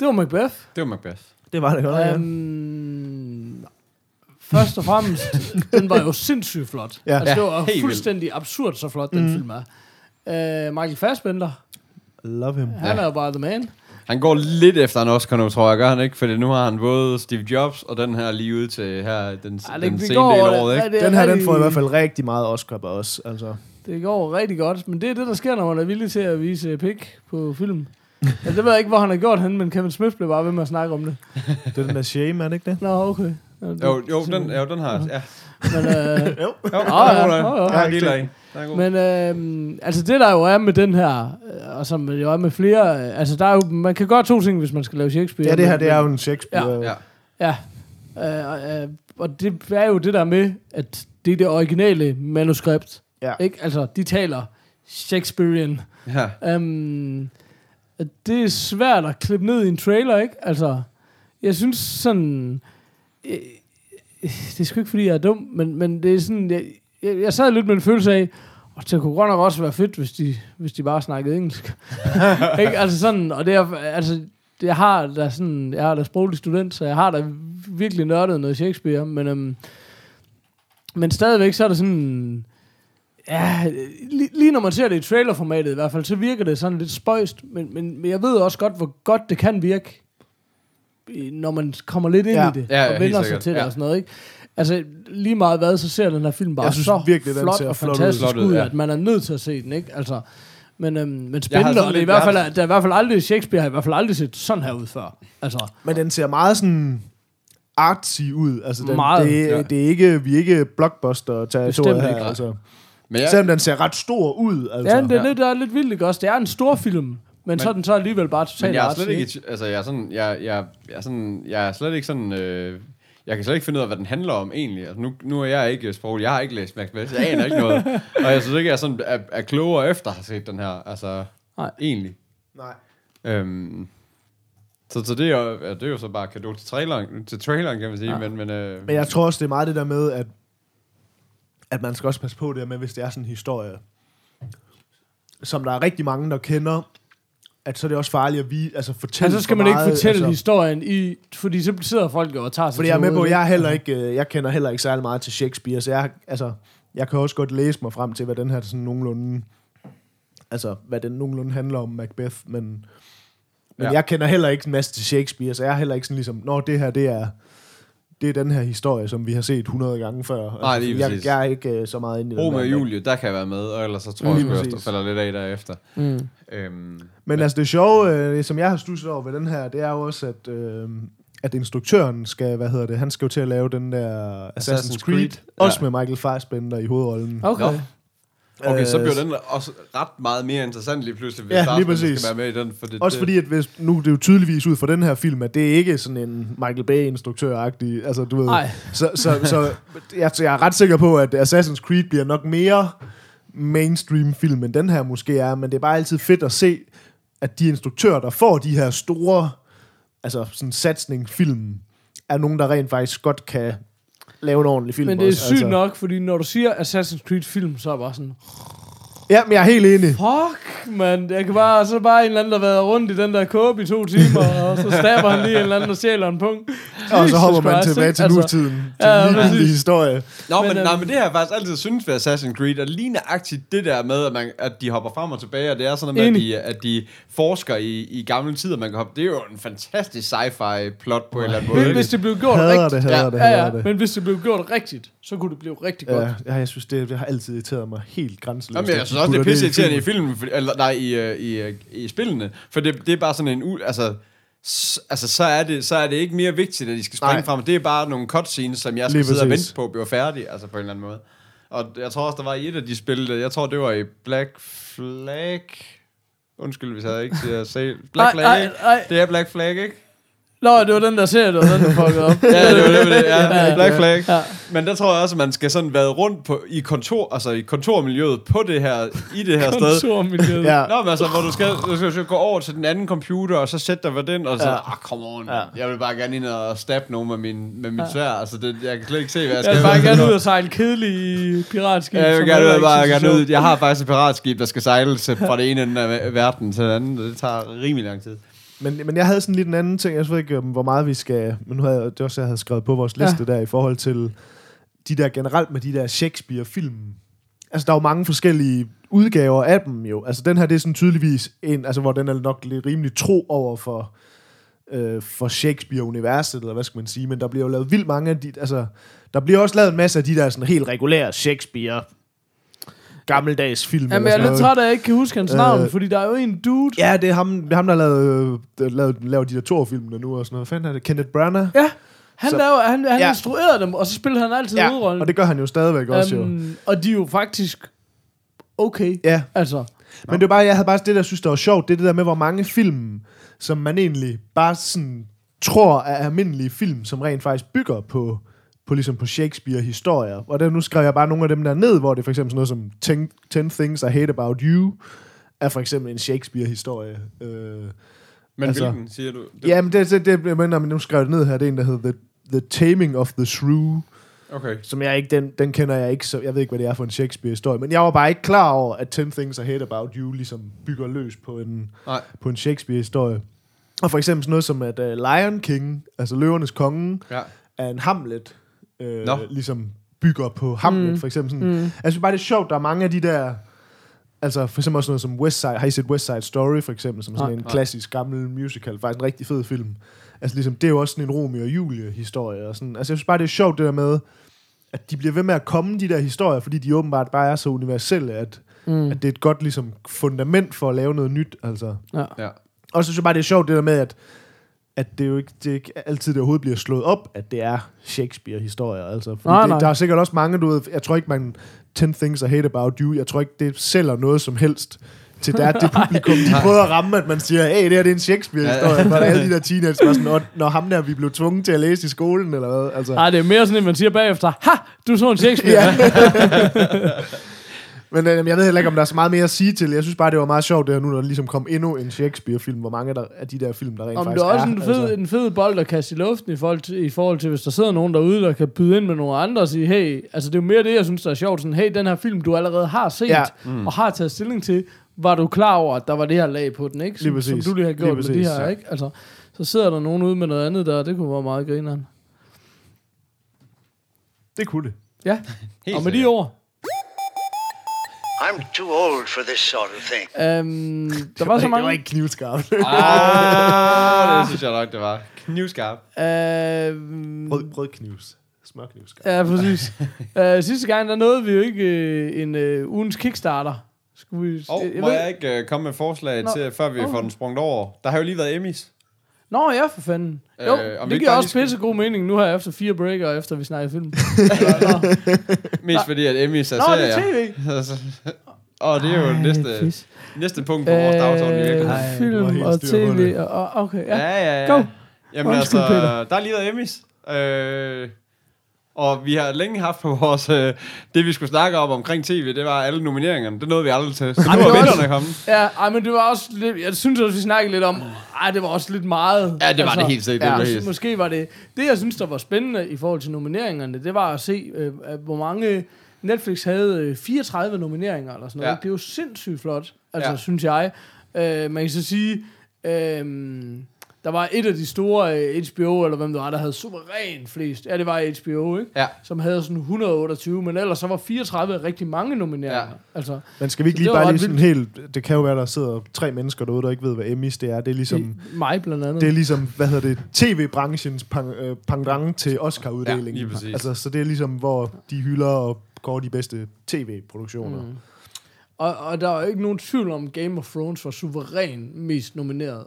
Det var Macbeth. det var Macbeth. Det var det godt, ja. Um, først og fremmest, den var jo sindssygt flot. Ja. altså, det Ja, var vildt. fuldstændig absurd, så flot den Mm. film er. Uh, Michael Fassbender, Love him. han er jo bare the man. Han går lidt efter en Oscar nu, tror jeg, gør han ikke? Fordi nu har han både Steve Jobs og den her lige ud til her, den, Ej, den sene del af året, ja, ikke? Den her, den får i hvert fald rigtig meget Oscar på os, altså. Det går rigtig godt, men det er det, der sker, når man er villig til at vise pik på film. Ja, det ved jeg ikke, hvor han har gjort hen, men Kevin Smith blev bare ved med at snakke om det. Det er den der shame, er det ikke det? Nå, okay. Ja, det- Jo, jo, den, jo, den har jeg. Ja. Men, øh, Jo. Jo, ja, der er ja, ja, ja. Der er en lille en. Der er. Men øh, altså det der jo er med den her, øh, og som jo er med flere, øh, altså der er jo, man kan gøre to ting, hvis man skal lave Shakespeare. Ja, det her, det er jo en Shakespeare. Ja. Ja. Øh, øh, og det er jo det der med, at det er det originale manuskript. Ja. Ikke? Altså, de taler Shakespearean. Ja. Um, det er svært at klippe ned i en trailer, ikke? Altså, jeg synes sådan... Det er sgu ikke, fordi jeg er dum, men, men det er sådan... Jeg, jeg, jeg sad lidt med en følelse af, og det kunne godt nok også være fedt, hvis de, hvis de bare snakkede engelsk. ikke? Altså sådan, og det er, altså, jeg har da sådan, jeg har da sproglig student, så jeg har da virkelig nørdet noget Shakespeare, men, øhm, men stadigvæk så er det sådan, ja, lige, lige når man ser det i trailerformatet i hvert fald, så virker det sådan lidt spøjst, men, men, men jeg ved også godt, hvor godt det kan virke, når man kommer lidt ind Ja. i det, Ja, ja, og vender sig til det Ja. og sådan noget, ikke? Altså, lige meget hvad, så ser den her film bare Jeg synes så virkelig, den flot ser og fantastisk Flot ud, ud, ja. at man er nødt til at se den, ikke? Altså, men, øhm, men spændende, og det er i hvert fald, har- der er i hvert fald aldrig, Shakespeare har i hvert fald aldrig set sådan her ud før. Altså, Men den ser meget sådan artsy ud. Altså, den, Meget, det, ja. det er ikke, vi er ikke blockbuster territoriet Bestemt her. ikke. Altså. Men jeg, Selvom den ser ret stor ud. Altså. ja, det er, Ja. lidt, det er lidt vildt, ikke også? Det er en stor film, men, men så er den så alligevel bare men totalt jeg er slet ikke, altså jeg er sådan, jeg, jeg, jeg er sådan, jeg er slet ikke sådan, øh, jeg kan slet ikke finde ud af, hvad den handler om egentlig. Altså nu, nu er jeg ikke sprog, jeg har ikke læst Macbeth, jeg aner ikke noget. Og jeg synes ikke, jeg er, sådan, er, er klogere efter at have set den her, altså Nej. egentlig. Nej. Øhm, så, så det, er jo, ja, det er jo så bare kado til traileren, til traileren kan man sige, Ja. men, men, øh, Men jeg tror også, det er meget det der med, at, at man skal også passe på det med, hvis det er sådan en historie, som der er rigtig mange, der kender, at så er det også farligt at vi, altså fortælle Altså, så skal man ikke meget, fortælle altså, historien i... Fordi så sidder folk og tager sig Fordi jeg er med på, jeg er heller ikke, øh, jeg kender heller ikke særlig meget til Shakespeare, så jeg, altså, jeg kan også godt læse mig frem til, hvad den her sådan nogenlunde, altså, hvad den nogenlunde handler om, Macbeth, men, men Ja. ja. jeg kender heller ikke en masse til Shakespeare, så jeg er heller ikke sådan ligesom, når det her, det er, det er den her historie, som vi har set 100 gange før. Altså, Nej, lige jeg, præcis. jeg er ikke øh, så meget inde i den. Romeo og der. Julie, der kan jeg være med, og ellers så tror jeg, sgu, jeg falder lidt af derefter. Mm. Øhm, Men altså det sjove, øh, som jeg har stusset over ved den her, det er jo også, at, øh, at instruktøren skal, hvad hedder det, han skal jo til at lave den der Assassin's, Assassin's Creed, Creed, også ja. med Michael Fassbender i hovedrollen. Okay. Nå. Okay, så Øh, bliver den også ret meget mere interessant lige pludselig, hvis Ja, lige præcis. skal være med i den. For det, Også det, fordi, at hvis, nu er det jo tydeligvis ud fra den her film, at det er ikke sådan en Michael Bay-instruktør-agtig, altså du ved. Nej. Så, så, så jeg, jeg er ret sikker på, at Assassin's Creed bliver nok mere mainstream film, end den her måske er, men det er bare altid fedt at se, at de instruktører, der får de her store, altså sådan satsning film, er nogen, der rent faktisk godt kan lave en ordentlig film Men det er også, sygt altså. nok, fordi når du siger Assassin's Creed film, så er jeg bare sådan, Ja, men jeg er helt enig. fuck, man, jeg kan bare, så er der bare en eller anden, der har været rundt i den der kåbe i to timer, og så stabber han lige en eller anden og stjæler en punkt. Og så hopper man tilbage til Altså, nutiden, til ja, en præcis. ligegyldig historie. Nå, men, Men, nej, øhm, men det har jeg faktisk altid synes ved Assassin's Creed, at lige nøjagtigt det der med, at, man, at de hopper frem og tilbage, og det er sådan noget med, at de, at de forsker i, i gamle tider, man kan hoppe. Det er jo en fantastisk sci-fi plot på en eller anden måde. Men hvis det blev gjort Hader rigtigt, det, hader Ja, det, ja, hader ja, det. men hvis det blev gjort rigtigt, så kunne det blive rigtig godt. Ja, jeg synes, det, det har altid irriteret mig helt grænseløst. Jamen, jeg synes også, det er pisse irriterende i filmen. eller nej, i, øh, i, øh, i spillene, for det, det er bare sådan en, altså, altså så, er det, så er det ikke mere vigtigt, at de skal springe Nej. frem. Det er bare nogle cutscenes, som jeg skal Lige sidde og præcis. vente på, bliver færdige, altså på en eller anden måde. Og jeg tror også, der var i et af de spil, jeg tror, det var i Black Flag. Undskyld, hvis jeg ikke siger. Black Flag, nej, ikke? nej. Det er Black Flag, ikke? Nå, det var den der serie, det var den, der fuckede op. Ja, det var det, det ja, Black. Flag. Ja. Men der tror jeg også, at man skal sådan være rundt på, i kontor, altså i kontormiljøet på det her, i det her sted. Kontormiljøet. Ja. Nå, men altså, hvor du skal, du skal, gå over til den anden computer, og så sætte dig ved den, og så, Ja. ah, come on, Ja. jeg vil bare gerne ind og stabbe nogen med min, med min Ja. svær, altså, det, jeg kan slet ikke se, hvad jeg Jeg skal. vil bare gerne ud og sejle kedelig piratskib. Ja, jeg vil gerne ud, bare er gerne ud. Jeg har faktisk et piratskib, der skal sejle til- fra det ene ende af verden til den anden, og det tager rimelig lang tid. Men, men jeg havde sådan lidt en anden ting, jeg ved ikke, um, hvor meget vi skal, men nu havde det var også, jeg havde skrevet på vores liste ja. der, i forhold til de der generelt med de der Shakespeare-film. Altså, der er jo mange forskellige udgaver af dem jo. Altså, den her, det er sådan tydeligvis en, altså, hvor den er nok lidt rimelig tro over for, øh, for Shakespeare-universet, eller hvad skal man sige, men der bliver jo lavet vildt mange af de, altså, der bliver også lavet en masse af de der sådan helt regulære Shakespeare gammeldags film. Jamen, eller jeg er lidt træt af, at jeg ikke kan huske hans Øh, navn, fordi der er jo en dude. Ja, det er ham, det er ham der har lavet, øh, lavet, lavet de der Thor-filmene nu og sådan noget. Hvad fanden er det? Kenneth Branagh? Ja, han, Så- laver, han, han Ja. instruerede dem, og så spiller han altid Ja, hovedrollen. og det gør han jo stadigvæk også jo. Øhm, og de er jo faktisk okay. Ja, Altså, men det var bare, jeg havde bare det, der synes, der var sjovt, det er det der med, hvor mange film, som man egentlig bare sådan tror er almindelige film, som rent faktisk bygger på, på, ligesom på Shakespeare-historier. Og der, nu skrev jeg bare nogle af dem der ned, hvor det er for eksempel sådan noget som 10, 10 Things I Hate About You, er for eksempel en Shakespeare-historie. Øh, Men Altså- hvilken, siger du? Det, Jamen, det, det, det jeg mener, men nu skrev jeg det ned her, det er en, der hedder The, The Taming of the Shrew, Okay. som jeg ikke, den, den kender jeg ikke, så jeg ved ikke, hvad det er for en Shakespeare-historie, men jeg var bare ikke klar over, at 10 Things I Hate About You ligesom bygger løs på en, Nej. på en Shakespeare-historie. Og for eksempel sådan noget som, at uh, Lion King, altså løvernes konge, Ja. er en Hamlet, øh, Nå. ligesom bygger på Hamlet, mm. for eksempel. Sådan. Mm. Jeg synes bare, det er sjovt, der er mange af de der, altså for eksempel også noget som West Side, har I set West Side Story, for eksempel, som sådan Nej. en klassisk gammel musical, faktisk en rigtig fed film. Altså ligesom, det er jo også sådan en Romeo og Julie-historie, og sådan. Altså jeg synes bare, det er sjovt det der med, at de bliver ved med at komme, de der historier, fordi de åbenbart bare er så universelle, at, mm. at det er et godt ligesom, fundament for at lave noget nyt, altså. Ja. Og så synes jeg bare, det er sjovt det der med, at, at det jo ikke, det ikke altid, det overhovedet bliver slået op, at det er Shakespeare-historier. Altså. Nej, det, nej. Der er sikkert også mange, du ved, jeg tror ikke, man 10 Things I Hate About You, jeg tror ikke, det sælger noget som helst til der, det publikum. De prøver at ramme, at man siger, hey, det her det er en Shakespeare-historie. Hvor alle de der teenagers var sådan, når, når ham der, vi blev tvunget til at læse i skolen, eller hvad? Altså. nej, det er mere sådan, at man siger bagefter, ha, du så en Shakespeare. Men øh, jeg ved heller ikke, om der er så meget mere at sige til. Jeg synes bare, det var meget sjovt, det her nu, når der ligesom kom endnu en Shakespeare-film. Hvor mange der, af de der film, der rent Om faktisk det er også er. en fed, altså. en fed bold at kaste i luften i forhold, til, i forhold til, hvis der sidder nogen derude, der kan byde ind med nogle andre og sige, hey, altså det er jo mere det, jeg synes, der er sjovt. Sådan, hey, den her film, du allerede har set Ja. mm. og har taget stilling til, var du klar over, at der var det her lag på den, ikke? Som, Lige præcis. som du lige har Lige gjort med de præcis, her, ja. ikke? Altså, så sidder der nogen ude med noget andet der, det kunne være meget grineren. Det kunne det. Ja, Helt og med de ord, I'm too old for this sort of thing. øhm, der var så Det var mange... ikke knivskarpt. Ah, det synes jeg nok, det var. Knivskarp. Øhm, Rød, rød knivs. Smørknivskarpt. Ja, præcis. uh, sidste gang, der nåede vi jo ikke uh, en uh, ugens Kickstarter. Skulle vi... Og jeg må ved- jeg ikke uh, komme med forslag Nå. til, før vi Åh. får den sprunget over? Der har jo lige været Emmys. Nå, ja, for fanden. Jo, Øh, om vi det ikke giver bare også lige skal- pisse god mening nu her efter fire breaker, efter vi snakker film. Eller, nå. Mest fordi, at Emmys er Nå, det er tv. Og det er jo Ej, næste, pis. næste punkt på vores dagsorden i virkeligheden. Ej, Øh, du har film helt og styr på tv. det. Og, og, okay, ja. Ja, ja, ja. Go. Jamen Undskyld, altså, Peter. der er lige været Emmys. Øh, og vi har længe haft på vores... Øh, det, vi skulle snakke om omkring tv, det var alle nomineringerne. Det nåede vi aldrig til. Så nu er det var vinderne kommet. Ja, ej, men det var også lidt... Jeg synes også, vi snakkede lidt om... Ej, det var også lidt meget. Ja, det var det helt sikkert, det Ja, var mås- helt- måske var det... Det, jeg synes, der var spændende i forhold til nomineringerne, det var at se, øh, hvor mange... Netflix havde øh, 34 nomineringer eller sådan noget. Ja. Det er jo sindssygt flot, altså, Ja. synes jeg. Øh, man kan så sige... Øh, der var et af de store øh, HBO, eller hvem det var, der havde suveræn flest. Ja, det var HBO, ikke? Ja. Som havde sådan 128, men ellers så var 34 rigtig mange nomineringer. Ja. Altså, Men skal vi ikke lige bare lige sådan helt... Det kan jo være, der sidder tre mennesker derude, der ikke ved, hvad Emmys det er. Det er ligesom... det, mig blandt andet. Det er ligesom, hvad hedder det, tv-branchens pang, øh, til Ja, Oscar-uddelingen. lige præcis. altså, så det er ligesom, hvor de hylder og går de bedste tv-produktioner. Mm. Og, og der er jo ikke nogen tvivl om, Game of Thrones var suveræn mest nomineret.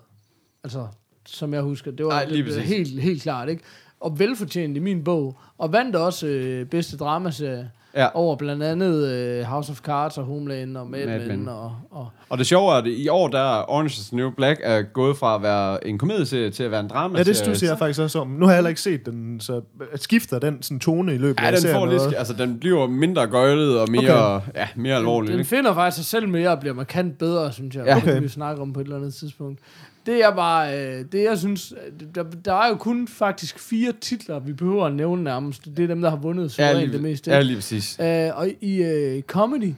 Altså, som jeg husker. Det var Ej, lige det, det, præcis. helt, helt klart, ikke? Og velfortjent i min bog. Og vandt også øh, bedste dramaserie Ja. over blandt andet øh, House of Cards og Homeland og Mad, Mad Men. Og, og, Og det sjove er, at i år, der er Orange is the New Black er gået fra at være en komedieserie til at være en drama Ja, det studser jeg faktisk også om. Nu har jeg heller ikke set den, så skifter den sådan tone i løbet Ja, af den serien får lidt, noget? altså den bliver mindre gøjlet og mere, okay. ja, mere alvorlig. den ikke? finder faktisk sig selv mere og bliver markant bedre, synes jeg. Ja. Det kan Okay. vi snakke om på et eller andet tidspunkt. Det er bare, øh, det jeg synes, der, der er jo kun faktisk fire titler, vi behøver at nævne nærmest. Det er dem, der har vundet ja, suverænt lige, det meste. ja, lige præcis. Øh, og i øh, comedy,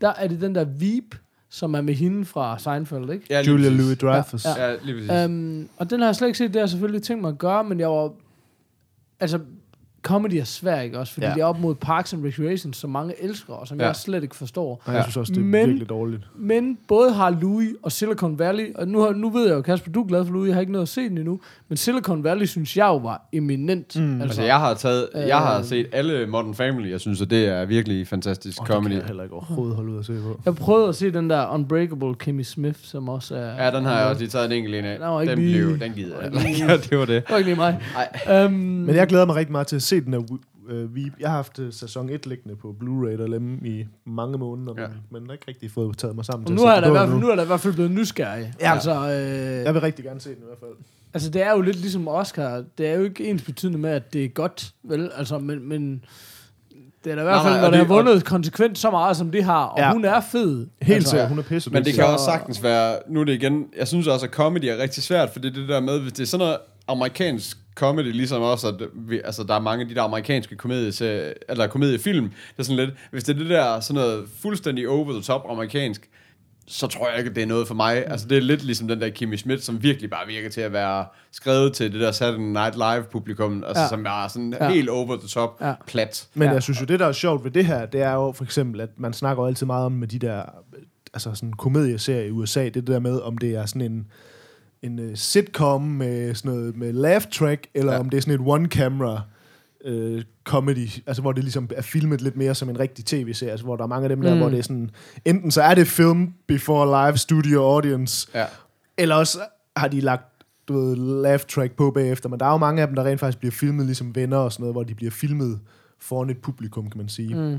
der er det den der Veep, som er med hende fra Seinfeld, ikke? Ja, Julia præcis. Louis Dreyfus. Ja, Ja, lige præcis. Um, og den har jeg slet ikke set, det har jeg selvfølgelig tænkt mig at gøre, men jeg var... Altså, comedy er svært, ikke også? Fordi Ja. ja. det er op mod Parks and Recreation, som mange elsker, og som Ja. ja. jeg slet ikke forstår. Og jeg synes også, det er Men- virkelig dårligt. Men både har Louis og Silicon Valley, og nu, har, nu ved jeg jo, Kasper, du er glad for Louis, jeg har ikke noget at se den endnu, men Silicon Valley synes jeg jo var eminent. Mm. Altså, jeg har taget, jeg har Øh. set alle Modern Family. Jeg synes, at det er virkelig fantastisk Oh, comedy. Det kan jeg heller ikke overhovedet holde ud at se på. Jeg prøvede at se den der Unbreakable Kimmy Smith, som også er... Ja, den har jeg også lige taget en enkelt en af. Den var ikke Den, lige- blev, den gider jeg. Ja, det var det. Det var ikke lige mig. Nej. Um, Men jeg glæder mig rigtig meget til at se den her øh, Veep. Jeg har haft øh, sæson 1 liggende på Blu-ray derhjemme i mange måneder, Ja. men, men jeg har ikke rigtig fået taget mig sammen og til nu at er, se der i den hvert fald, nu. nu er der i hvert fald blevet nysgerrig. Ja. Altså, øh, Jeg vil rigtig gerne se den i hvert fald. altså, det er jo lidt ligesom Oscar. Det er jo ikke ens betydende med, at det er godt, vel? Altså, men, men det er da i hvert fald, nej, når det har det- og- vundet konsekvent så meget, som det har, og Ja. hun er fed. Helt altså, sikkert, hun er pisse Men det kan Så- også sagtens være, nu er det igen, jeg synes også, at comedy er rigtig svært, for det er det der med, hvis det er sådan noget amerikansk comedy, ligesom også, at vi, altså, der er mange af de der amerikanske komedie, eller komediefilm, det er sådan lidt, hvis det er det der sådan noget fuldstændig over the top amerikansk, så tror jeg ikke, at det er noget for mig. Altså, det er lidt ligesom den der Kimmy Schmidt, som virkelig bare virker til at være skrevet til det der Saturday Night Live-publikum, altså, Ja. som er sådan Ja. helt over the top, Ja. plat. Men Ja. jeg synes jo, det der er sjovt ved det her, det er jo for eksempel, at man snakker jo altid meget om med de der, altså sådan komedieserier i USA, det der med, om det er sådan en, en uh, sitcom med sådan noget med laugh track, eller Ja. om det er sådan et one camera uh, comedy, altså hvor det ligesom er filmet lidt mere som en rigtig tv-serie, altså hvor der er mange af dem der, Mm. hvor det er sådan, enten så er det film before live studio audience, Ja. eller også har de lagt du ved, laugh track på bagefter, men der er jo mange af dem, der rent faktisk bliver filmet ligesom venner og sådan noget, hvor de bliver filmet foran et publikum, kan man sige. Mm.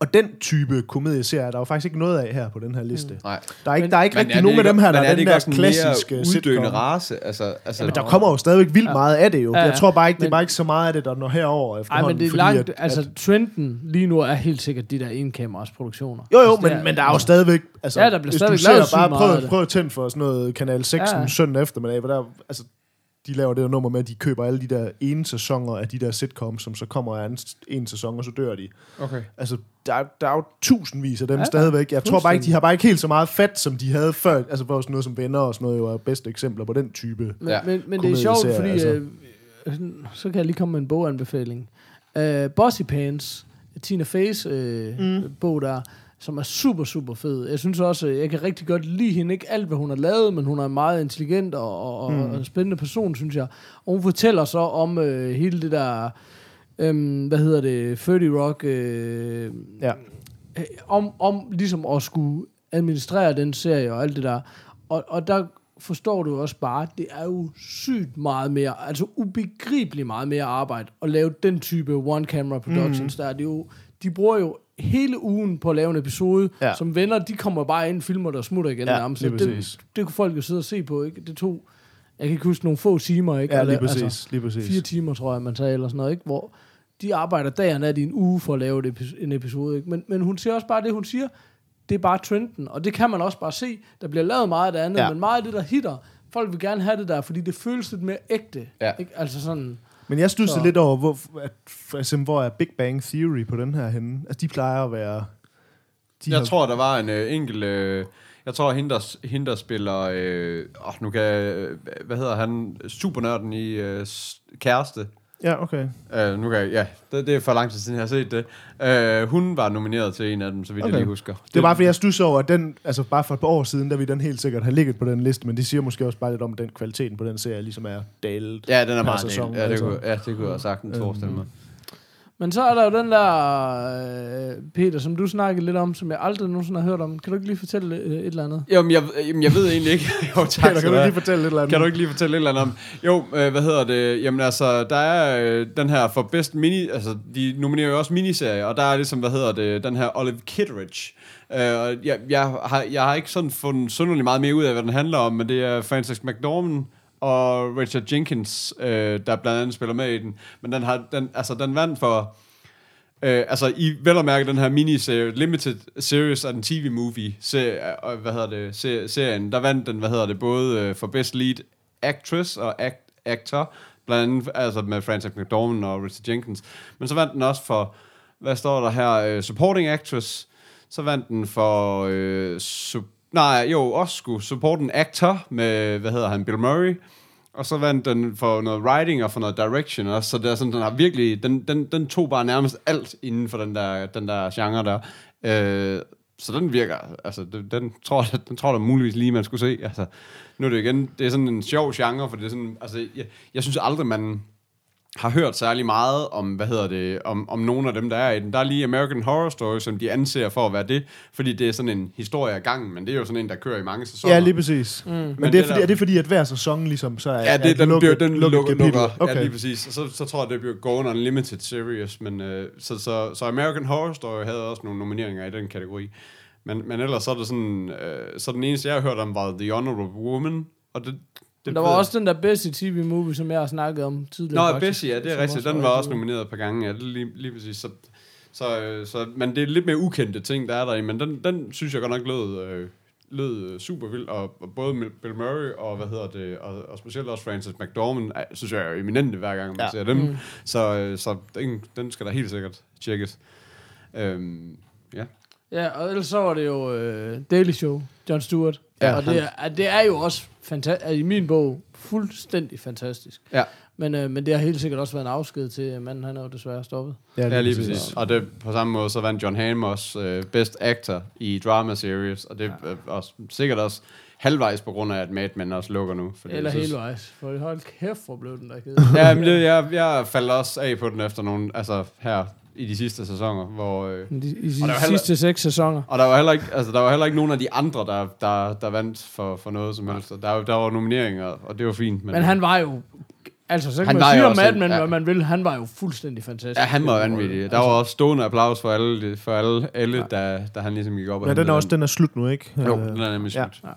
Og den type komedieserie er der jo faktisk ikke noget af her på den her liste. Mm. Nej. Der er ikke, Men- der er ikke Men rigtig er nogen af ikke- dem her, men der er er, den der klassiske mere sitcom. uddøende race? Altså, altså, Ja, men der kommer jo stadigvæk vildt Ja. meget af det jo. Ja, ja. Jeg tror bare ikke, det er Men- bare ikke så meget af det, der når herover Ej, efterhånden. men det er fordi langt, at, altså at, trenden lige nu er helt sikkert de der enkameras produktioner. jo, jo, Altså, men, men der er jo stadigvæk... Altså, Ja, der bliver stadigvæk lavet bare meget af prøv, prøv at tænde for sådan noget Kanal 6 Ja, ja. ja. søndag eftermiddag, hvor der, altså, de laver det der nummer med, at de køber alle de der ene sæsoner af de der sitcoms, som så kommer af en, en sæson, og så dør de. Okay. Altså, der, er- der er jo tusindvis af dem Ja, stadigvæk. Jeg tror bare ikke, de har bare ikke helt så meget fat, som de havde før. Altså, hvor sådan noget som venner og sådan noget jo er bedste eksempler på den type. Men, Ja. men, men det er sjovt, fordi altså. øh, så kan jeg lige komme med en boganbefaling. Uh, Bossy Pants, Tina Fey's øh, mm. bog der, som er super, super fed. Jeg synes også, øh, jeg kan rigtig godt lide hende. Ikke alt, hvad hun har lavet, men hun er en meget intelligent og, og, mm. og en spændende person, synes jeg. Og hun fortæller så om øh, hele det der, øh, hvad hedder det, 30 Rock, øh, Ja. øh, om, om ligesom at skulle administrere den serie og alt det der. Og, og der forstår du også bare, det er jo sygt meget mere, altså ubegribeligt meget mere arbejde at lave den type one-camera productions mm. der. Det er jo, de bruger jo hele ugen på at lave en episode, ja. Som venner, de kommer bare ind, filmer der og smutter igen Ja, nærmest. præcis. det, det kunne folk jo sidde og se på, ikke? Det tog, jeg kan ikke huske, nogle få timer, ikke? Ja, lige præcis. Altså, lige præcis. fire timer, tror jeg, man tager, eller sådan noget, ikke? Hvor de arbejder dag og nat i en uge for at lave et en episode, ikke? Men, men hun siger også bare det, hun siger, det er bare trenden, og det kan man også bare se. Der bliver lavet meget af det andet. Ja. men meget af det, der hitter, folk vil gerne have det der, fordi det føles lidt mere ægte. Ja. Ikke? Altså sådan, Men jeg studser Så- lidt over, hvor, at, for eksempel, hvor er Big Bang Theory på den her henne? Altså, de plejer at være... De Jeg har- tror, der var en øh, enkelt... Øh, jeg tror, hende der, hende, der spiller... Øh, åh, nu kan jeg, øh, Hvad hedder han? Supernørden i øh, Kæreste. Ja, okay. Øh, nu kan jeg, ja, det, det er for lang tid siden, jeg har set det. Øh, hun var nomineret til en af dem, så vidt okay. jeg lige husker. Det er bare, fordi jeg stusser over, at den, altså bare for et par år siden, der vi den helt sikkert have ligget på den liste, men det siger måske også bare lidt om, den kvaliteten på den serie ligesom er dalet. Ja, den er meget sæson, ja, det altså. kunne, ja, det kunne jeg sagtens forestille mig. Men så er der jo den der, øh, Peter, som du snakkede lidt om, som jeg aldrig nogensinde har hørt om. Kan du ikke lige fortælle øh, et eller andet? Jamen, jeg, jamen, jeg ved egentlig ikke. jo, tak Peter, kan du lige fortælle lidt eller andet? Kan du ikke lige fortælle et eller andet om? Jo, øh, hvad hedder det? Jamen altså, der er øh, den her for bedst mini... Altså, de nominerer jo også miniserier, og der er ligesom, hvad hedder det? Den her Olive Kitteridge. Øh, jeg, jeg, har, jeg har ikke sådan fundet synderligt meget mere ud af, hvad den handler om, men det er Francis McDormand og Richard Jenkins, øh, der blandt andet spiller med i den. Men den, har, den, altså, den vandt for... Øh, altså, I vel at mærke den her miniserie, limited series af den TV-movie, se, øh, hvad hedder det, se, serien, der vandt den, hvad hedder det, både øh, for best lead actress og act, actor, blandt andet altså med Frances McDormand og Richard Jenkins. Men så vandt den også for, hvad står der her, øh, supporting actress, så vandt den for, øh, su- nej, jo, også skulle supporte en actor med, hvad hedder han, Bill Murray, Og så vandt den for noget writing og for noget direction også, så det er sådan, den har virkelig, den, den, den tog bare nærmest alt inden for den der, den der genre der. Øh, så den virker, altså den, den tror jeg, den tror jeg da muligvis lige, man skulle se. Altså, nu er det igen, det er sådan en sjov genre, for det er sådan, altså, jeg, jeg synes aldrig, man har hørt særlig meget om, hvad hedder det, om, om nogle af dem, der er i den. Der er lige American Horror Story, som de anser for at være det, fordi det er sådan en historie af gangen, men det er jo sådan en, der kører i mange sæsoner. Ja, lige præcis. Mm. Men, Men det er, det fordi, der- er det fordi, at hver sæson ligesom så er, Ja, det, er den, lukket- bliver, den lukket lukker, lukker okay. ja, lige præcis. Og så, så tror jeg, det bliver Going Unlimited Series, men øh, så, så, så American Horror Story havde også nogle nomineringer i den kategori. Men, men ellers så er det sådan, øh, så den eneste, jeg har hørt om, var The Honorable Woman, og det, det der var også den der Bessie TV-movie, som jeg har snakket om tidligere. Nå, faktisk, Bessie, ja, det er rigtigt. Den var også nomineret et par gange, ja, det er lige, lige præcis. Så, så, øh, så, men det er lidt mere ukendte ting, der er der i, men den, den synes jeg godt nok lød, øh, lød øh, super vild, og, og både Bill Murray og, hvad hedder det, og, og specielt også Francis McDormand, er, synes jeg er eminente hver gang, man Ja. ser dem. Mm. Så, øh, så den, den skal der helt sikkert tjekkes. Øhm, ja. Ja, og ellers så var det jo uh, Daily Show, Jon Stewart. Ja, og det er, det er jo også fantastisk, i min bog fuldstændig fantastisk. Ja. Men, uh, men det har helt sikkert også været en afsked til øh, manden, han er jo desværre stoppet. Ja, lige præcis. Og det, på samme måde, så vandt John Hamm også øh, Best Actor i Drama Series, og det er ja. også, sikkert også halvvejs på grund af, at Mad Men også lukker nu. Fordi Eller synes- helvejs. For hold kæft, hvor blev den der ked. Ja, men det, jeg, jeg faldt også af på den efter nogle, altså her i de sidste sæsoner, hvor... Øh, I, de, i de heller- sidste seks sæsoner. og der var, heller ikke, altså, der var heller ikke nogen af de andre, der, der, der vandt for, for noget som helst. Der, der var nomineringer, og det var fint. Men, Men han var jo... Altså, så kan Han man var sige jo om en- Men, ja. hvad man vil. Han var jo fuldstændig fantastisk. Ja, han var vanvittig. Der var også stående applaus for alle, for alle, alle der, der han ligesom gik op og Ja, den er også den er slut nu, ikke? Jo, Øh, den er nemlig ja. slut.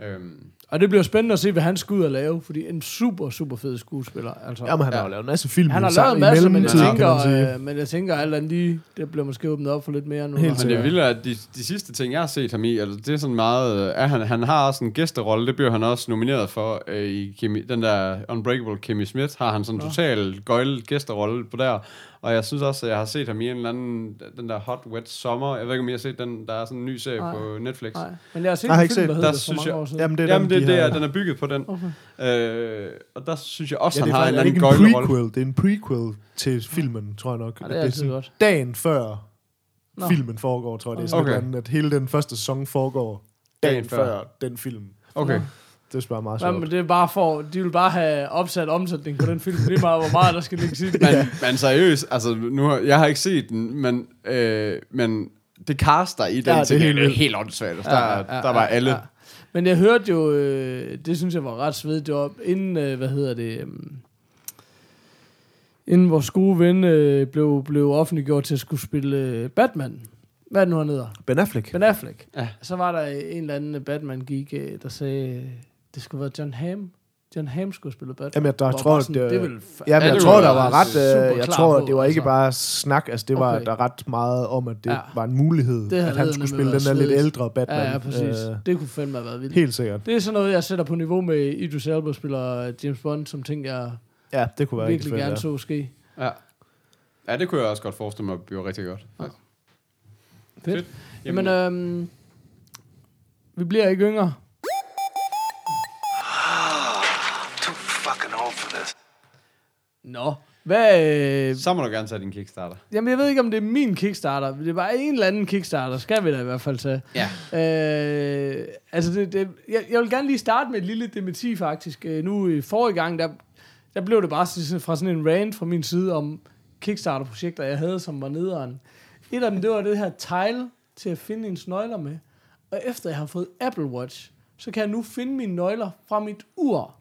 Øhm, Og det bliver spændende at se, hvad han skal ud og lave, fordi en super, super fed skuespiller. Altså, Jamen, han har Ja. jo lavet en masse film. han har lavet i masser, men jeg, tænker, øh, men jeg tænker, alt andet lige, det bliver måske åbnet op for lidt mere nu. Helt Men det han- vilde er, at de, de sidste ting, jeg har set ham i, altså, det er sådan meget... Er han, han har også en gæsterolle, det bliver han også nomineret for øh, i Kimmy, den der Unbreakable Kimmy Smith, har han sådan en total gøjl gæsterolle på der. Og jeg synes også, at jeg har set ham i en eller anden, den der Hot Wet Summer. Jeg ved ikke, om I har set den, der er sådan en ny serie Nej. på Netflix. Nej, men jeg har set Jeg har en ikke film, set- der der hedder det for synes mange jeg- år siden. Jamen, det er Jamen, den, det, de det er, den er bygget på den. Okay. Øh, og der synes jeg også, Ja, han det er, har en er eller det anden gøjlerolle. prequel? Det er en prequel til filmen, tror jeg nok. Ja, det er altid sådan godt. Dagen før Nå. filmen foregår, tror jeg. Det er sådan Okay. at hele den første sæson foregår dagen, Dagen før. før. den film. Okay. Det er bare meget Ja, sjovt. men det er bare for, de vil bare have opsat omsætning på den film, lige meget hvor meget der skal ligge i den. Men, men seriøst, altså, nu har, jeg har ikke set den, men, øh, men det caster i den Ja, det er til, helt det er vildt. helt åndssvagt. Altså, der, der var alle. Men jeg hørte jo, øh, det synes jeg var ret svedigt, det var inden, øh, hvad hedder det, øh, inden vores gode ven øh, blev, blev offentliggjort til at skulle spille øh, Batman. Hvad er det nu, han hedder? Ben Affleck. Ben Affleck. Ja. Så var der en eller anden Batman-geek, øh, der sagde, øh, det skulle være John Hamm. John Hamm skulle spille Batman. Jamen, jeg, der, tror, sådan, det, det vil fa- Jamen, Ja, jeg tror, der var ret... Øh, jeg tror, på, det var ikke altså. bare snak. Altså, det var Okay. der ret meget om, at det Ja. var en mulighed, Det at han skulle spille den der lidt ældre Batman. Ja, ja, præcis. Øh, det kunne fandme have været vildt. helt sikkert. Det er sådan noget, jeg sætter på niveau med Idris Elba spiller James Bond, som ting, jeg Ja, det kunne være virkelig fedt, gerne ja. så ske. Ja. ja, det kunne jeg også godt forestille mig bliver rigtig godt. Ja. Fedt. Jamen, Jamen, øhm, vi bliver ikke yngre. Nå. Hvad, øh, så må du gerne tage din Kickstarter. jamen, jeg ved ikke, om det er min Kickstarter. Det er bare en eller anden Kickstarter, skal vi da i hvert fald tage. Ja. Øh, altså, det, det, jeg, jeg vil gerne lige starte med et lille dementi, faktisk. Øh, nu i forrige gang, der, der blev det bare sådan- fra sådan en rant fra min side om Kickstarter-projekter, jeg havde, som var nederen. Et af dem, det var det her tile til at finde ens nøgler med. Og efter jeg har fået Apple Watch, så kan jeg nu finde mine nøgler fra mit ur.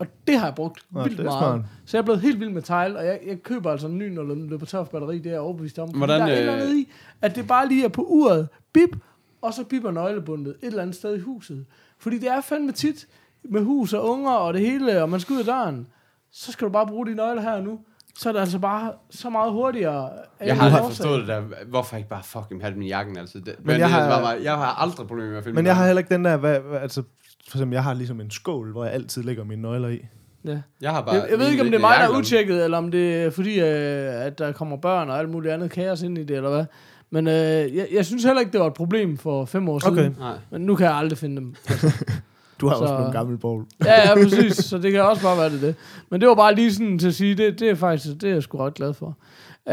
Og det har jeg brugt Nå, vildt det meget. smart. Så jeg er blevet helt vild med tile, og jeg, jeg køber altså en ny, når den løber tør for batteri, det er jeg overbevist om. Hvordan, der er et eller øh, andet i, at det bare lige er på uret, bip, og så bipper nøglebundet et eller andet sted i huset. Fordi det er fandme tit med hus og unger og det hele, og man skal ud af døren, så skal du bare bruge de nøgler her nu. Så er det altså bare så meget hurtigere. Jeg har aldrig forstået det der. Hvorfor ikke bare fucking have dem i jakken? Altså, det, men, jeg jeg, har- har, jeg har aldrig problemer med at finde Men jeg har heller ikke den der, hvad, hvad, altså, for eksempel, jeg har ligesom en skål, hvor jeg altid lægger mine nøgler i. Ja. Jeg, har bare Jeg, jeg ved ikke, om det er mig, der er utjekket, eller om det er fordi, øh, at der kommer børn og alt muligt andet kaos ind i det, eller hvad. Men øh, jeg, jeg synes heller ikke, det var et problem for fem år Okay. siden. Nej. Men nu kan jeg aldrig finde dem. Du har Så- også nogle gamle bowl. Ja, ja, præcis. Så det kan også bare være det, det. Men det var bare lige sådan til at sige, det, det er faktisk, det er jeg sgu ret glad for.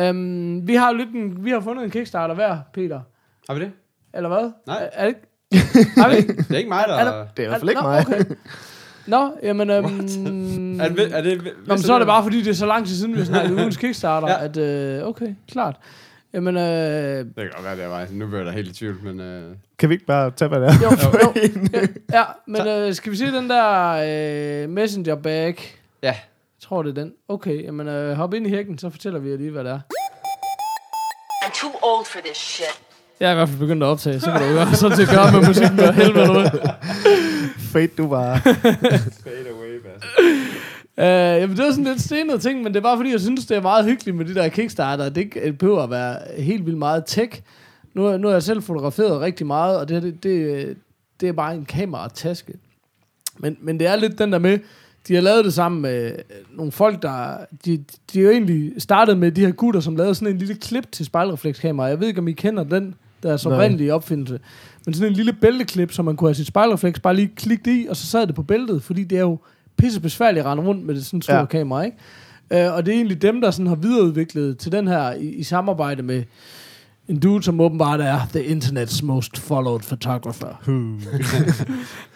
Um, vi har lidt en, vi har fundet en Kickstarter hver, Peter. Har vi det? Eller hvad? Nej. Er, er det ikke? Har vi? Det er ikke mig, der... Er der- Er, Det er i hvert fald ikke mig. Okay. Nå, jamen... Øhm, er det, er det, Nå, men så er det bare, fordi det er så lang tid siden, vi har snakket ugens Kickstarter, Ja. at... Øh, okay, klart. Jamen, øh, Det kan godt være, det er mig. Nu bliver jeg da helt i tvivl, men... Øh, Kan vi ikke bare tage, hvad det er? jo, jo, ja, ja, men øh, skal vi se den der øh, messenger bag? ja. Jeg tror, det er den. Okay, jamen øh, hop ind i hækken, så fortæller vi jer lige, hvad det er. I'm too old for this shit. Jeg er i hvert fald begyndt at optage, så kan du jo gøre sådan set gøre med musikken med helvede ud. Fate, du var... Fade away, Bass. Uh, jamen, det var sådan lidt stenet ting, men det er bare fordi, jeg synes, det er meget hyggeligt med de der Kickstarter. Det ikke behøver at være helt vildt meget tech. Nu, nu har jeg selv fotograferet rigtig meget, og det, det, det, det er bare en kamerataske. Men, men det er lidt den der med, de har lavet det sammen med nogle folk, der... De, de er jo egentlig startet med de her gutter, som lavede sådan en lille klip til spejlreflekskamera. Jeg ved ikke, om I kender den, deres Nej. oprindelige opfindelse. Men sådan en lille bælteklip, som man kunne have sit spejlrefleks bare lige klikke i, og så sad det på bæltet, fordi det er jo pisse besværligt at rende rundt med det sådan stort Ja. ja. kamera, ikke? Uh, og det er egentlig dem, der sådan har videreudviklet til den her i, i samarbejde med en dude, som åbenbart er the internet's most followed photographer. um,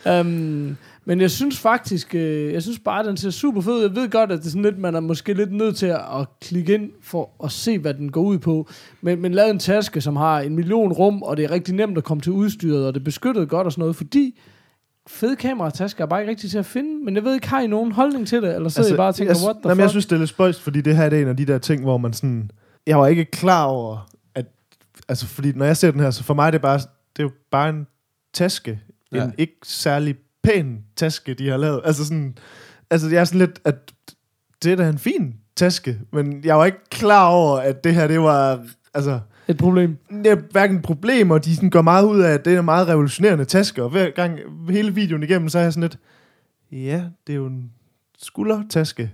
men jeg synes faktisk, øh, jeg synes bare, at den ser super fed ud. Jeg ved godt, at det er sådan lidt, man er måske lidt nødt til at, at klikke ind for at se, hvad den går ud på. Men, men lavet en taske, som har en million rum, og det er rigtig nemt at komme til udstyret, og det er beskyttet godt og sådan noget, fordi fede kameratasker er bare ikke rigtig til at finde. Men jeg ved ikke, har I nogen holdning til det? Eller sidder altså, I bare og tænker, jeg, what the jamen, fuck? jeg synes, det er lidt spøjst, fordi det her det er en af de der ting, hvor man sådan... Jeg var ikke klar over, at... Altså, fordi når jeg ser den her, så for mig er det bare... Det er jo bare en taske. Ja. En ikke særlig pæn taske, de har lavet. Altså sådan... Altså, jeg er sådan lidt, at det er da en fin taske, men jeg var ikke klar over, at det her, det var... Altså, Et problem. det er hverken et problem, og de sådan gør meget ud af, at det er en meget revolutionerende taske, og hver gang hele videoen igennem, så er jeg sådan lidt, ja, det er jo en skuldertaske.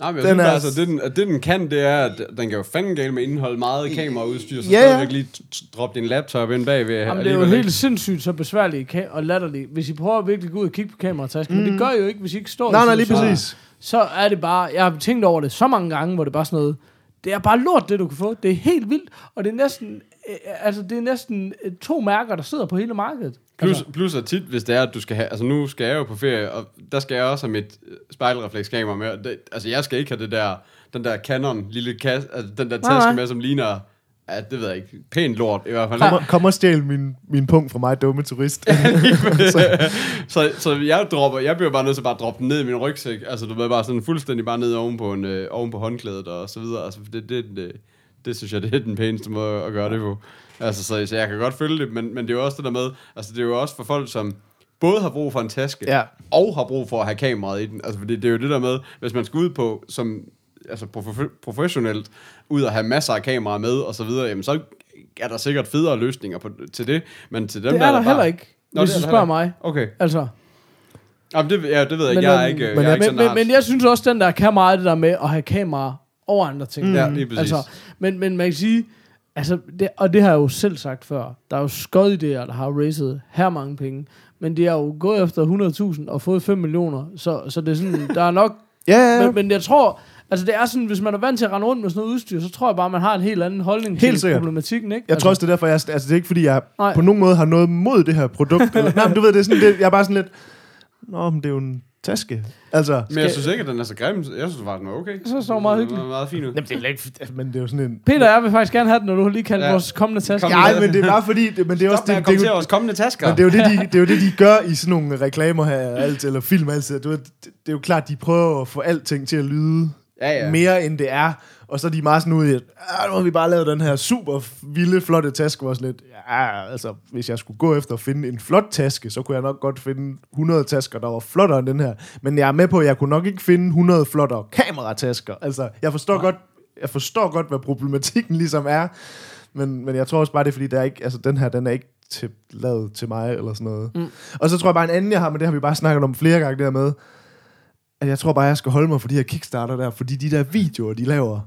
Nej, men jeg Den synes er- altså, det den, det den kan, det er, at den kan jo fanden gale med indhold meget kameraudstyr, så Ja, ja, stadigvæk lige droppe din laptop ind bagved. Jamen, det er jo helt sindssygt så besværligt og latterligt, hvis I prøver at virkelig gå ud og kigge på kameratasken. Mm. Men det gør I jo ikke, hvis I ikke står i Nej, nej, lige præcis. Så er det bare, jeg har tænkt over det så mange gange, hvor det er bare sådan noget, det er bare lort, det du kan få. Det er helt vildt, og det er næsten, øh, altså det er næsten øh, to mærker, der sidder på hele markedet. Plus, altså, plus at tit, hvis det er, at du skal have... Altså, nu skal jeg jo på ferie, og der skal jeg også have mit øh, spejlreflekskamera med. og Det, altså, jeg skal ikke have det der, den der Canon lille kasse, altså, den der taske med, som ligner... Ja, det ved jeg ikke. Pænt lort, i hvert fald. Kom, og- kom og stjæl min, min punkt fra mig, dumme turist. så, så jeg dropper, jeg bliver bare nødt til bare at droppe den ned i min rygsæk. Altså, du ved bare sådan fuldstændig bare ned oven på, en, øh, oven på håndklædet og så videre. Altså, det, det, det, det synes jeg, det er den pæneste måde at gøre det på. Altså, så, så jeg kan godt følge det, men, men det er jo også det der med, altså det er jo også for folk, som både har brug for en taske, Ja. og har brug for at have kameraet i den. Altså, fordi det er jo det der med, hvis man skal ud på, som altså prof- professionelt, ud og have masser af kameraer med, og så videre, jamen så er der sikkert federe løsninger på, til det, men til dem det der, er der bare- heller ikke, Nå, hvis du der spørger heller mig. Okay. Altså, Jamen, det, ja, det ved jeg ikke. Men, Jeg er ikke, men jeg er ikke men, men, men jeg synes også, den der kan meget det der med at have kamera over andre ting. Ja, lige præcis. Altså, men, men man kan sige, altså, det, og det har jeg jo selv sagt før, der er jo skodidéer, der har racet her mange penge, men de har jo gået efter 100.000 og fået 5 millioner, så, så det er sådan, der er nok, ja, ja, ja. men, men jeg tror, altså det er sådan, hvis man er vant til at rende rundt med sådan noget udstyr, så tror jeg bare, man har en helt anden holdning Helt til sikkert. problematikken, ikke? Jeg tror også, det er derfor, jeg, altså det er ikke, fordi jeg Nej. på nogen måde har noget mod det her produkt. eller, nej, men du ved, det er sådan, det, jeg er bare sådan lidt, nå, men det er jo en taske. Altså, Men jeg synes ikke, at den er så grim. Jeg synes bare, den var okay. Så står den meget hyggelig. Den var meget fin ud. Jamen, det er lidt, men det er jo sådan en... Peter, jeg vil faktisk gerne have den, når du har lige kaldt ja. Vores kommende taske. Nej, men det er bare fordi, det, men det er også Stop med det, at det, kommentere jo, vores kommende tasker. men det er, jo det, de, det er jo det, de gør i sådan nogle reklamer her, alt, eller film altid. Du det, det er jo klart, de prøver at få alting til at lyde Ja, ja. mere, end det er. Og så er de meget sådan ude i, at "Ah, nu har vi bare lavet den her super vilde, flotte taske, sådan lidt, ja, altså, hvis jeg skulle gå efter at finde en flot taske, så kunne jeg nok godt finde 100 tasker, der var flottere end den her. Men jeg er med på, at jeg kunne nok ikke finde 100 flottere kameratasker. Altså, jeg forstår godt, jeg forstår godt, hvad problematikken ligesom er, men, men jeg tror også bare, det er, fordi der er ikke, altså, den her, den er ikke til, lavet til mig, eller sådan noget. Mm. Og så tror jeg bare, en anden, jeg har, men det har vi bare snakket om flere gange, det her med, at jeg tror bare, jeg skal holde mig for de her Kickstarter der, fordi de der videoer, de laver,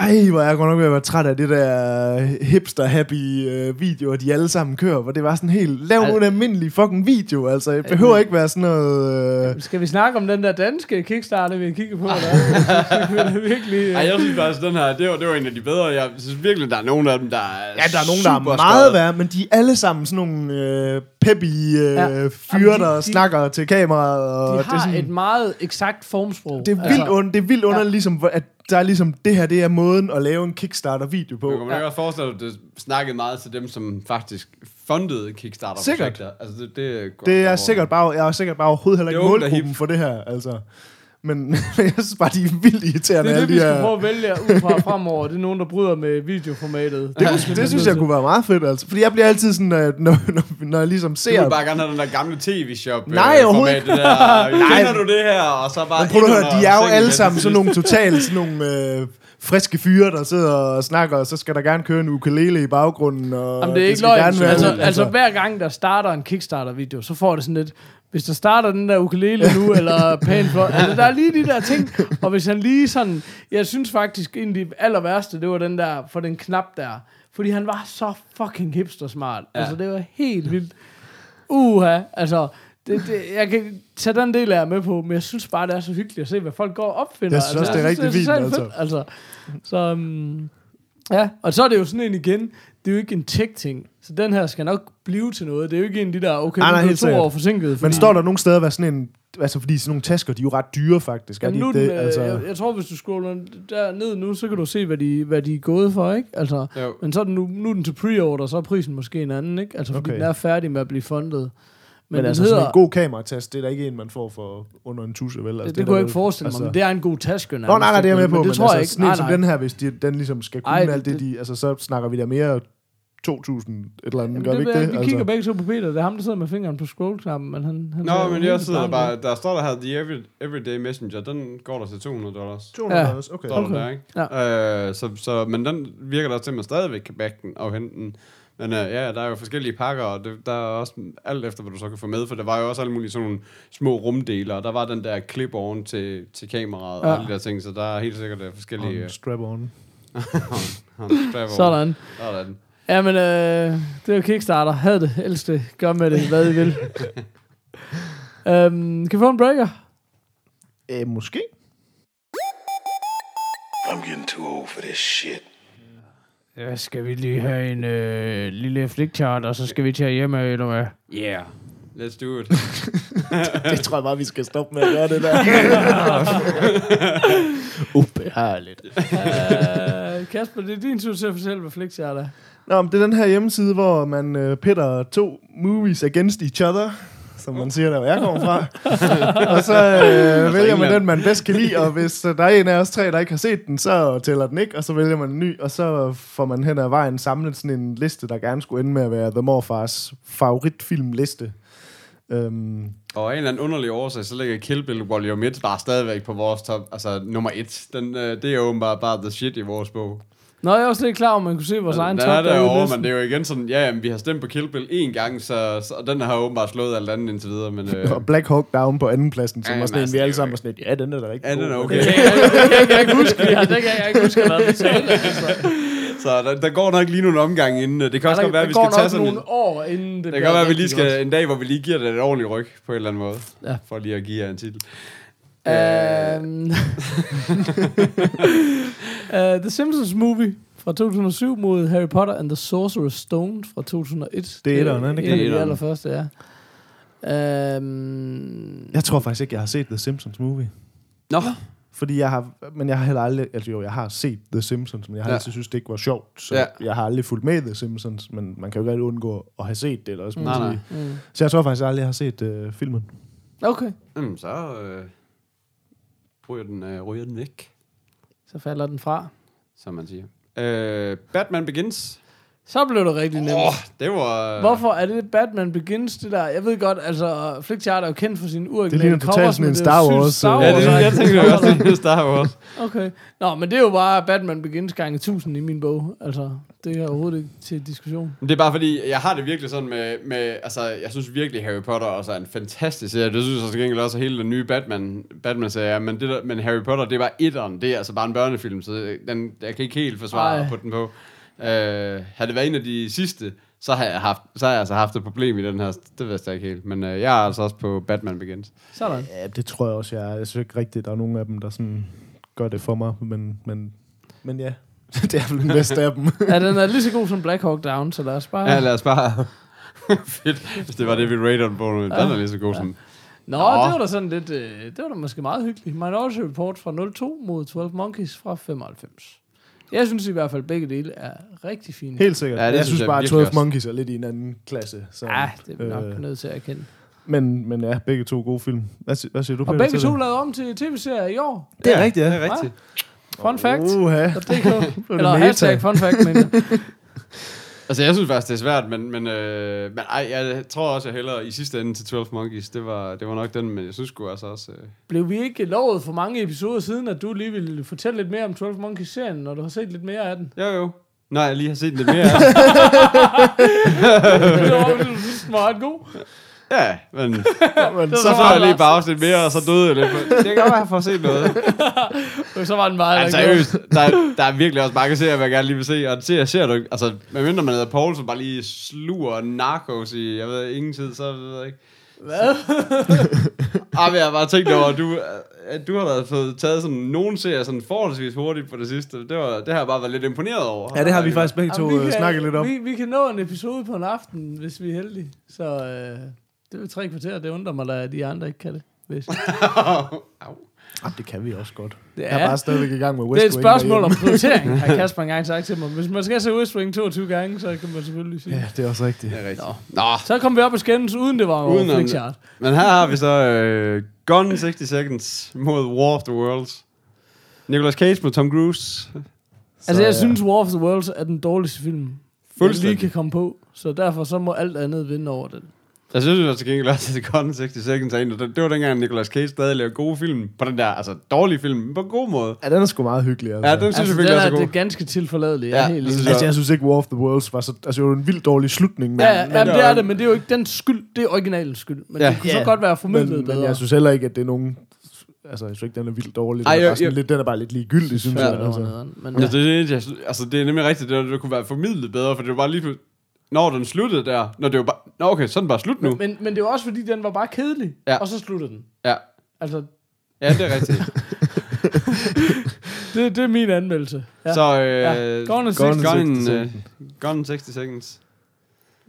Ej, hvor er jeg godt nok ved at være træt af det der hipster-happy øh, videoer, de alle sammen kører, hvor det var sådan helt, lav nu en almindelig fucking video, altså. Det behøver ikke være sådan noget... Øh, Skal vi snakke om den der danske Kickstarter, vi har kigget på? Eller? det virkelig... Ej, jeg synes faktisk, den her, det var, det var en af de bedre. Jeg synes virkelig, der er nogle af dem, der er ja, der er nogen, der er meget værre, men de er alle sammen sådan nogle øh, peppy øh, Ja. fyre, de- der de- snakker til kameraet. Og de det, har er sådan, et meget eksakt formsprog. det er vildt, altså, und, det er vildt underligt, ja. ligesom, at der er ligesom, det her, det er måden at lave en Kickstarter-video på. Men kan man ikke også forestille dig, at det snakkede meget til dem, som faktisk fundede Kickstarter-projekter? Sikkert. Altså, det, det, går- Det er sikkert bare, jeg er sikkert bare overhovedet heller ikke er målgruppen for det her, altså. Men jeg synes bare, de er vildt irriterende, Det er det, vi de skal her... prøve at vælge ud fra fremover. Det er nogen, der bryder med videoformatet. Det, kunne, det synes jeg kunne være meget fedt, altså. Fordi jeg bliver altid sådan, at når, når, når jeg ligesom Du ser... vil bare gerne have den der gamle tv-shop Nej, øh, overhovedet der. Kender du det her? Og så bare Men prøv at høre, de er jo alle sammen sådan nogle totalt sådan nogle øh, friske fyre, der sidder og snakker, og så skal der gerne køre en ukulele i baggrunden. Og Jamen, det er ikke løgn. Altså, sådan- altså, hver gang der starter en Kickstarter-video, så får det sådan lidt... Hvis der starter den der ukulele nu, eller for... Altså, der er lige de der ting. Og hvis han lige sådan... Jeg synes faktisk, en af de aller værste, det var den der, for den knap der. Fordi han var så fucking hipster-smart. Ja. Ja. Altså, det var helt vildt. Uha, altså... Det, det, jeg kan tage den del af med på, men jeg synes bare, det er så hyggeligt at se, hvad folk går og opfinder. Jeg synes også, det er rigtig fint, totalt altså. Så, um, ja, og så er det jo sådan en igen, det er jo ikke en tech-ting, så den her skal nok blive til noget. Det er jo ikke en af de der, okay, Nej, nej, nej, nej, helt to sikkert. år forsinket. Men fordi- står der nogle steder, hvad sådan en... Altså, fordi sådan nogle tasker, de er jo ret dyre, faktisk. Er de nu ikke det? øh, Altså, jeg, jeg, tror, hvis du scroller der ned nu, så kan du se, hvad de, hvad de er gået for, ikke? Altså, Jo. men så er den nu, nu er den til pre-order, så er prisen måske en anden, ikke? Altså, fordi Okay. den er færdig med at blive fundet. Men, men altså, hedder, sådan en god kameratast, det er da ikke en, man får for under en tusse, vel? Altså, det, er det kunne der jeg ikke forestille mig, men det er en god taske. Nå, nej, nej, det er jeg med på, men men, det tror jeg altså, ikke. sådan en Nej, som nej. den her, hvis de, den ligesom skal kunne Ej, alt det, det- de... Altså, så snakker vi da mere 2.000 et eller andet, Jamen, gør vi det, ikke det? Vi Altså, kigger begge to på Peter. Det er ham, der sidder med fingeren på scroll-knappen. Men han, han Nå, men jeg sidder der bare... der står der her, The Every, Everyday Messenger, den går der til 200 dollars. 200 Ja. dollars, okay. Står Okay. der der, ikke? Øh, så, så, men den virker der til, at man stadigvæk kan backe den og hente den. Men øh, ja, der er jo forskellige pakker, og det, der er også alt efter, hvad du så kan få med, for der var jo også alle mulige sådan nogle små rumdele, og der var den der clip-on til, til kameraet ja. Ja. og alle de der ting, så der er helt sikkert øh, forskellige... On strap on. strap-on. Sådan. Sådan. Ja, men øh, det er Kickstarter. Had det, elsk det, gør med det, hvad I vil. øhm, kan vi få en breaker? Øh, måske. I'm getting too old for this shit. Ja, skal vi lige have en øh, lille flikchart, og så skal vi til hjemme, eller hvad? Yeah, let's do it. Det tror jeg bare, vi skal stoppe med at gøre det der. Ubehageligt. Øh, Kasper, det er din tur til at fortælle, hvad flikchart er. Nå, men det er den her hjemmeside, hvor man øh, pitter to movies against each other, som man siger der, hvor jeg kommer fra. og så øh, vælger man den, man bedst kan lide, og hvis øh, der er en af os tre, der ikke har set den, så tæller den ikke, og så vælger man en ny, og så får man hen ad vejen samlet sådan en liste, der gerne skulle ende med at være The Morfars favoritfilmliste. Øhm, Og af en eller anden underlig årsag, så ligger Kill Bill Volume 1 bare stadigvæk på vores top, altså nummer 1. Den, øh, det er jo åbenbart bare the shit i vores bog. Nå, jeg er også lidt klar, om man kunne se vores egen den top er i derovre, men det er jo igen sådan, ja, jamen, vi har stemt på Kill Bill én gang, så, så og den har åbenbart slået alt andet indtil videre, men øh, og Black Hawk Down på anden pladsen, som Ja, var sådan en, altså, vi er alle sammen var sådan lidt, ja, den er da rigtig ja, den god. er okay. Det kan jeg, jeg ikke huske. Ja, det kan jeg ikke huske, hvad vi talte. Altså. Så der, der, går nok lige nogle omgange inden. øh, Det kan også der, godt være, at vi skal tage sådan en, nogle år, inden det det kan godt være, at vi lige skal rigtig en dag, hvor vi lige giver det et ordentligt ryg på en eller anden måde. Ja. For lige at give jer en titel. Øhm, uh, The Simpsons Movie fra 2007 mod Harry Potter and the Sorcerer's Stone fra 2001. Det er etteren, er det ikke en det? de Etteren. allerførste, ja. Øhm, Jeg tror faktisk ikke, jeg har set The Simpsons movie. Nå, Fordi jeg har, men jeg har heller aldrig, altså jo, jeg har set The Simpsons, men jeg har Ja. altid synes, det ikke var sjovt, så Ja. jeg har aldrig fulgt med The Simpsons, men man kan jo ikke undgå at have set det, eller også Nej, nej. mm. Så jeg tror faktisk aldrig, jeg har set uh, filmen. Okay, Jamen, så øh, ryger, den, øh, ryger den væk, så falder den fra. som man siger. Øh, Batman Begins. Så blev det rigtig nemt. Åh, det var... Hvorfor er det Batman Begins, det der? Jeg ved godt, altså, Flickchart er jo kendt for sin uoriginale Det ligner totalt sådan en er Star Wars, Star øh, Ja, Wars det, jeg tænkte jo også, det er Star Wars. Okay. Nå, men det er jo bare Batman Begins gange 1000 i min bog. Altså, det er overhovedet ikke til diskussion. Men Det er bare fordi, jeg har det virkelig sådan med, med altså, jeg synes virkelig Harry Potter også er en fantastisk serie. Det synes jeg til gengæld også hele den nye Batman, Batman-serie. Men, det der, men Harry Potter, det er bare etteren. Det er altså bare en børnefilm, så den, jeg kan ikke helt forsvare Ej. at putte den på. Uh, havde det været en af de sidste, så har jeg, haft, så har jeg altså haft et problem i den her. Det vidste jeg ikke helt. Men uh, jeg er altså også på Batman Begins. Sådan. Ja, det tror jeg også, jeg er. Jeg synes ikke rigtigt, der er nogen af dem, der sådan gør det for mig, men, men, men ja. det er vel den bedste af dem. Ja, den er lige så god som Black Hawk Down, så lad os bare... Ja, lad os bare... Fedt, hvis det var det, vi rated den på nu. Den er lige så god som... Nå, Nå. det var da sådan lidt... Øh, det var da måske meget hyggeligt. Minority Report fra 02 mod 12 Monkeys fra 95. Jeg synes i hvert fald, at begge dele er rigtig fine. Helt sikkert. Ja, Ja, det jeg synes synes jeg bare, at virkelig 12 også. Monkeys er lidt i en anden klasse. Så, Ja, det er vi nok øh, nødt til at erkende. men, men ja, begge to gode film. Hvad, hvad siger du, Og Peter, begge til to lavet om til tv-serier i år. Det er rigtigt, ja. Det er rigtigt. Fun fact. Uha. .dk. Eller meta. hashtag fun fact, men Altså, jeg synes faktisk, det er svært, men, men, øh, men ej, jeg tror også, jeg hellere i sidste ende til 12 Monkeys. Det var, det var nok den, men jeg synes sgu altså også... Øh, blev vi ikke lovet for mange episoder siden, at du lige ville fortælle lidt mere om 12 Monkeys-serien, når du har set lidt mere af den? jo, jo. Når jeg lige har set lidt mere. det var synes, den var ret god. Ja, men Men var så meget jeg lige bare afsnit mere, og så døde jeg lidt. Det kan godt være, jeg får set noget. Og så var den bare... Altså, seriøst, der, er- der er virkelig også mange serier, jeg gerne lige vil se. Og en serie ser du ikke. Altså, medmindre man hedder Paul, som bare lige sluger narkos i, jeg ved ingen tid, så ved jeg ikke. Hvad? Ah, men jeg har bare tænkt over, at du, at du har da fået taget sådan nogle serier sådan forholdsvis hurtigt på det sidste. Det, var, det har jeg bare været lidt imponeret over. Ja, det har vi faktisk begge to Jamen, vi øh, kan- snakket lidt om. Vi, vi kan nå en episode på en aften, hvis vi er heldige. Så øh, det er tre kvarter. Det undrer mig da, at de andre ikke kan det. Hvis. Au. Ah, det kan vi også godt. Det Jeg er er, bare stadigvæk i gang med det West er et spørgsmål om prioritering, har Kasper engang sagt til mig. Hvis man skal se West Wing 22 gange, så kan man selvfølgelig sige. Ja, det er også rigtigt. Det er rigtigt. Nå. Nå. Så kom vi op og skændes, uden det var Udenom- Flickchart. Men her har vi så øh, Gone in 60 Seconds mod War of the Worlds. Nicolas Cage mod Tom Cruise. Altså, jeg ja. synes, War of the Worlds er den dårligste film, jeg Fuldstændig. lige kan komme på. Så derfor så må alt andet vinde over den. Jeg synes jo til gengæld også, at Gone in 60 Seconds er en, af- det var dengang Nicolas Cage stadig lavede gode film. På den der, altså dårlige film, men på en god måde. Ja, den er sgu meget hyggelig. Altså. Ja, den synes Altså, jeg virkelig er, også er det er god. ganske tilforladeligt. Ja, Ja, helt det synes. Altså, jeg synes ikke, War of the Worlds var så... Altså, det var en vildt dårlig slutning, men... Ja, ja, men, det er- er det, men det er jo ikke den skyld. Det er originalens skyld. Men Ja. det kunne Ja. så godt være formidlet men, bedre. men jeg synes heller ikke, at det er nogen... Altså, jeg synes ikke, den er vildt dårlig. Den, Ej, er, jeg- bare sådan jeg- lidt, den er bare lidt ligegyldig, synes Ja, jeg. det Altså. Men, Ja. ja. Det, er det, jeg, altså, det er nemlig rigtigt, det, det kunne være formidlet bedre, for det var bare lige når den sluttede der, når det var bare, nå okay, så er den bare slut nu. Men, men det var også fordi, den var bare kedelig. Ja. Og så sluttede den. Ja, Altså, ja det er rigtigt. det, det er min anmeldelse. Ja. Så, øh, Ja. Gone in Gone 60 in Gone in, 60 øh, Gone in 60 Seconds.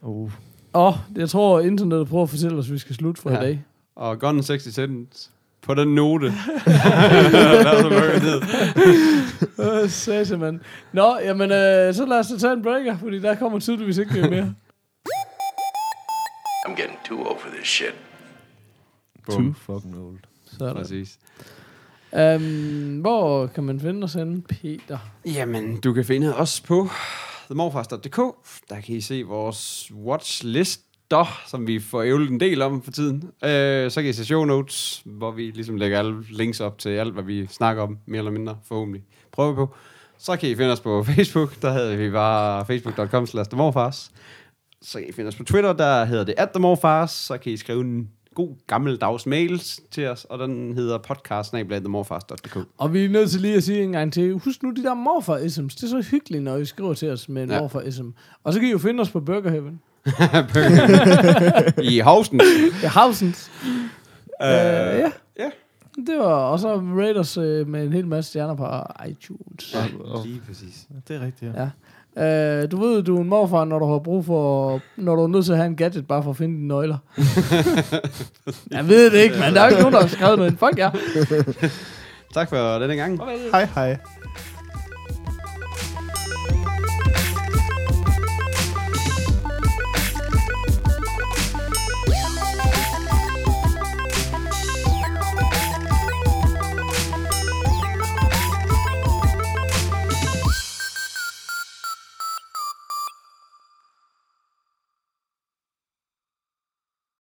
Uh. Åh, oh, jeg tror, internettet prøver at fortælle os, at vi skal slutte for Ja. i dag. Og Gone in 60 Seconds. På den note. Lad os lukke ned. Øh, Sase, mand. Nå, jamen, øh, så lad os tage en breaker, fordi der kommer tydeligvis ikke mere. I'm getting too old for this shit. Too fucking old. Sådan. Præcis. Um, hvor kan man finde os henne, Peter? Jamen, du kan finde os på themorfars.dk. Der kan I se vores watchlister, som vi får ævlet en del om for tiden. Øh, så kan I se show notes, hvor vi ligesom lægger alle links op til alt, hvad vi snakker om, mere eller mindre forhåbentlig. Prøver på. Så kan I finde os på Facebook, der hedder vi bare facebook.com slash. Så kan I finde os på Twitter, der hedder det at. Så kan I skrive en god gammeldags mails til os, og den hedder podcast Og vi er nødt til lige at sige en gang til, husk nu de der morfar-isms. Det er så hyggeligt, når I skriver til os med en ja. morfar-ism. Og så kan I jo finde os på Burger Heaven. I Houston. Ja, Housens. Uh, ja. ja. Det var også Raiders uh, med en hel masse stjerner på iTunes. Ja, lige præcis. Det er rigtigt, ja. Ja. Uh, du ved, du er en morfar, når du har brug for... Når du er nødt til at have en gadget, bare for at finde dine nøgler. jeg ved det ikke, men der er jo ikke nogen, der har skrevet noget. Fuck ja. Tak for denne gang. Hej, hej.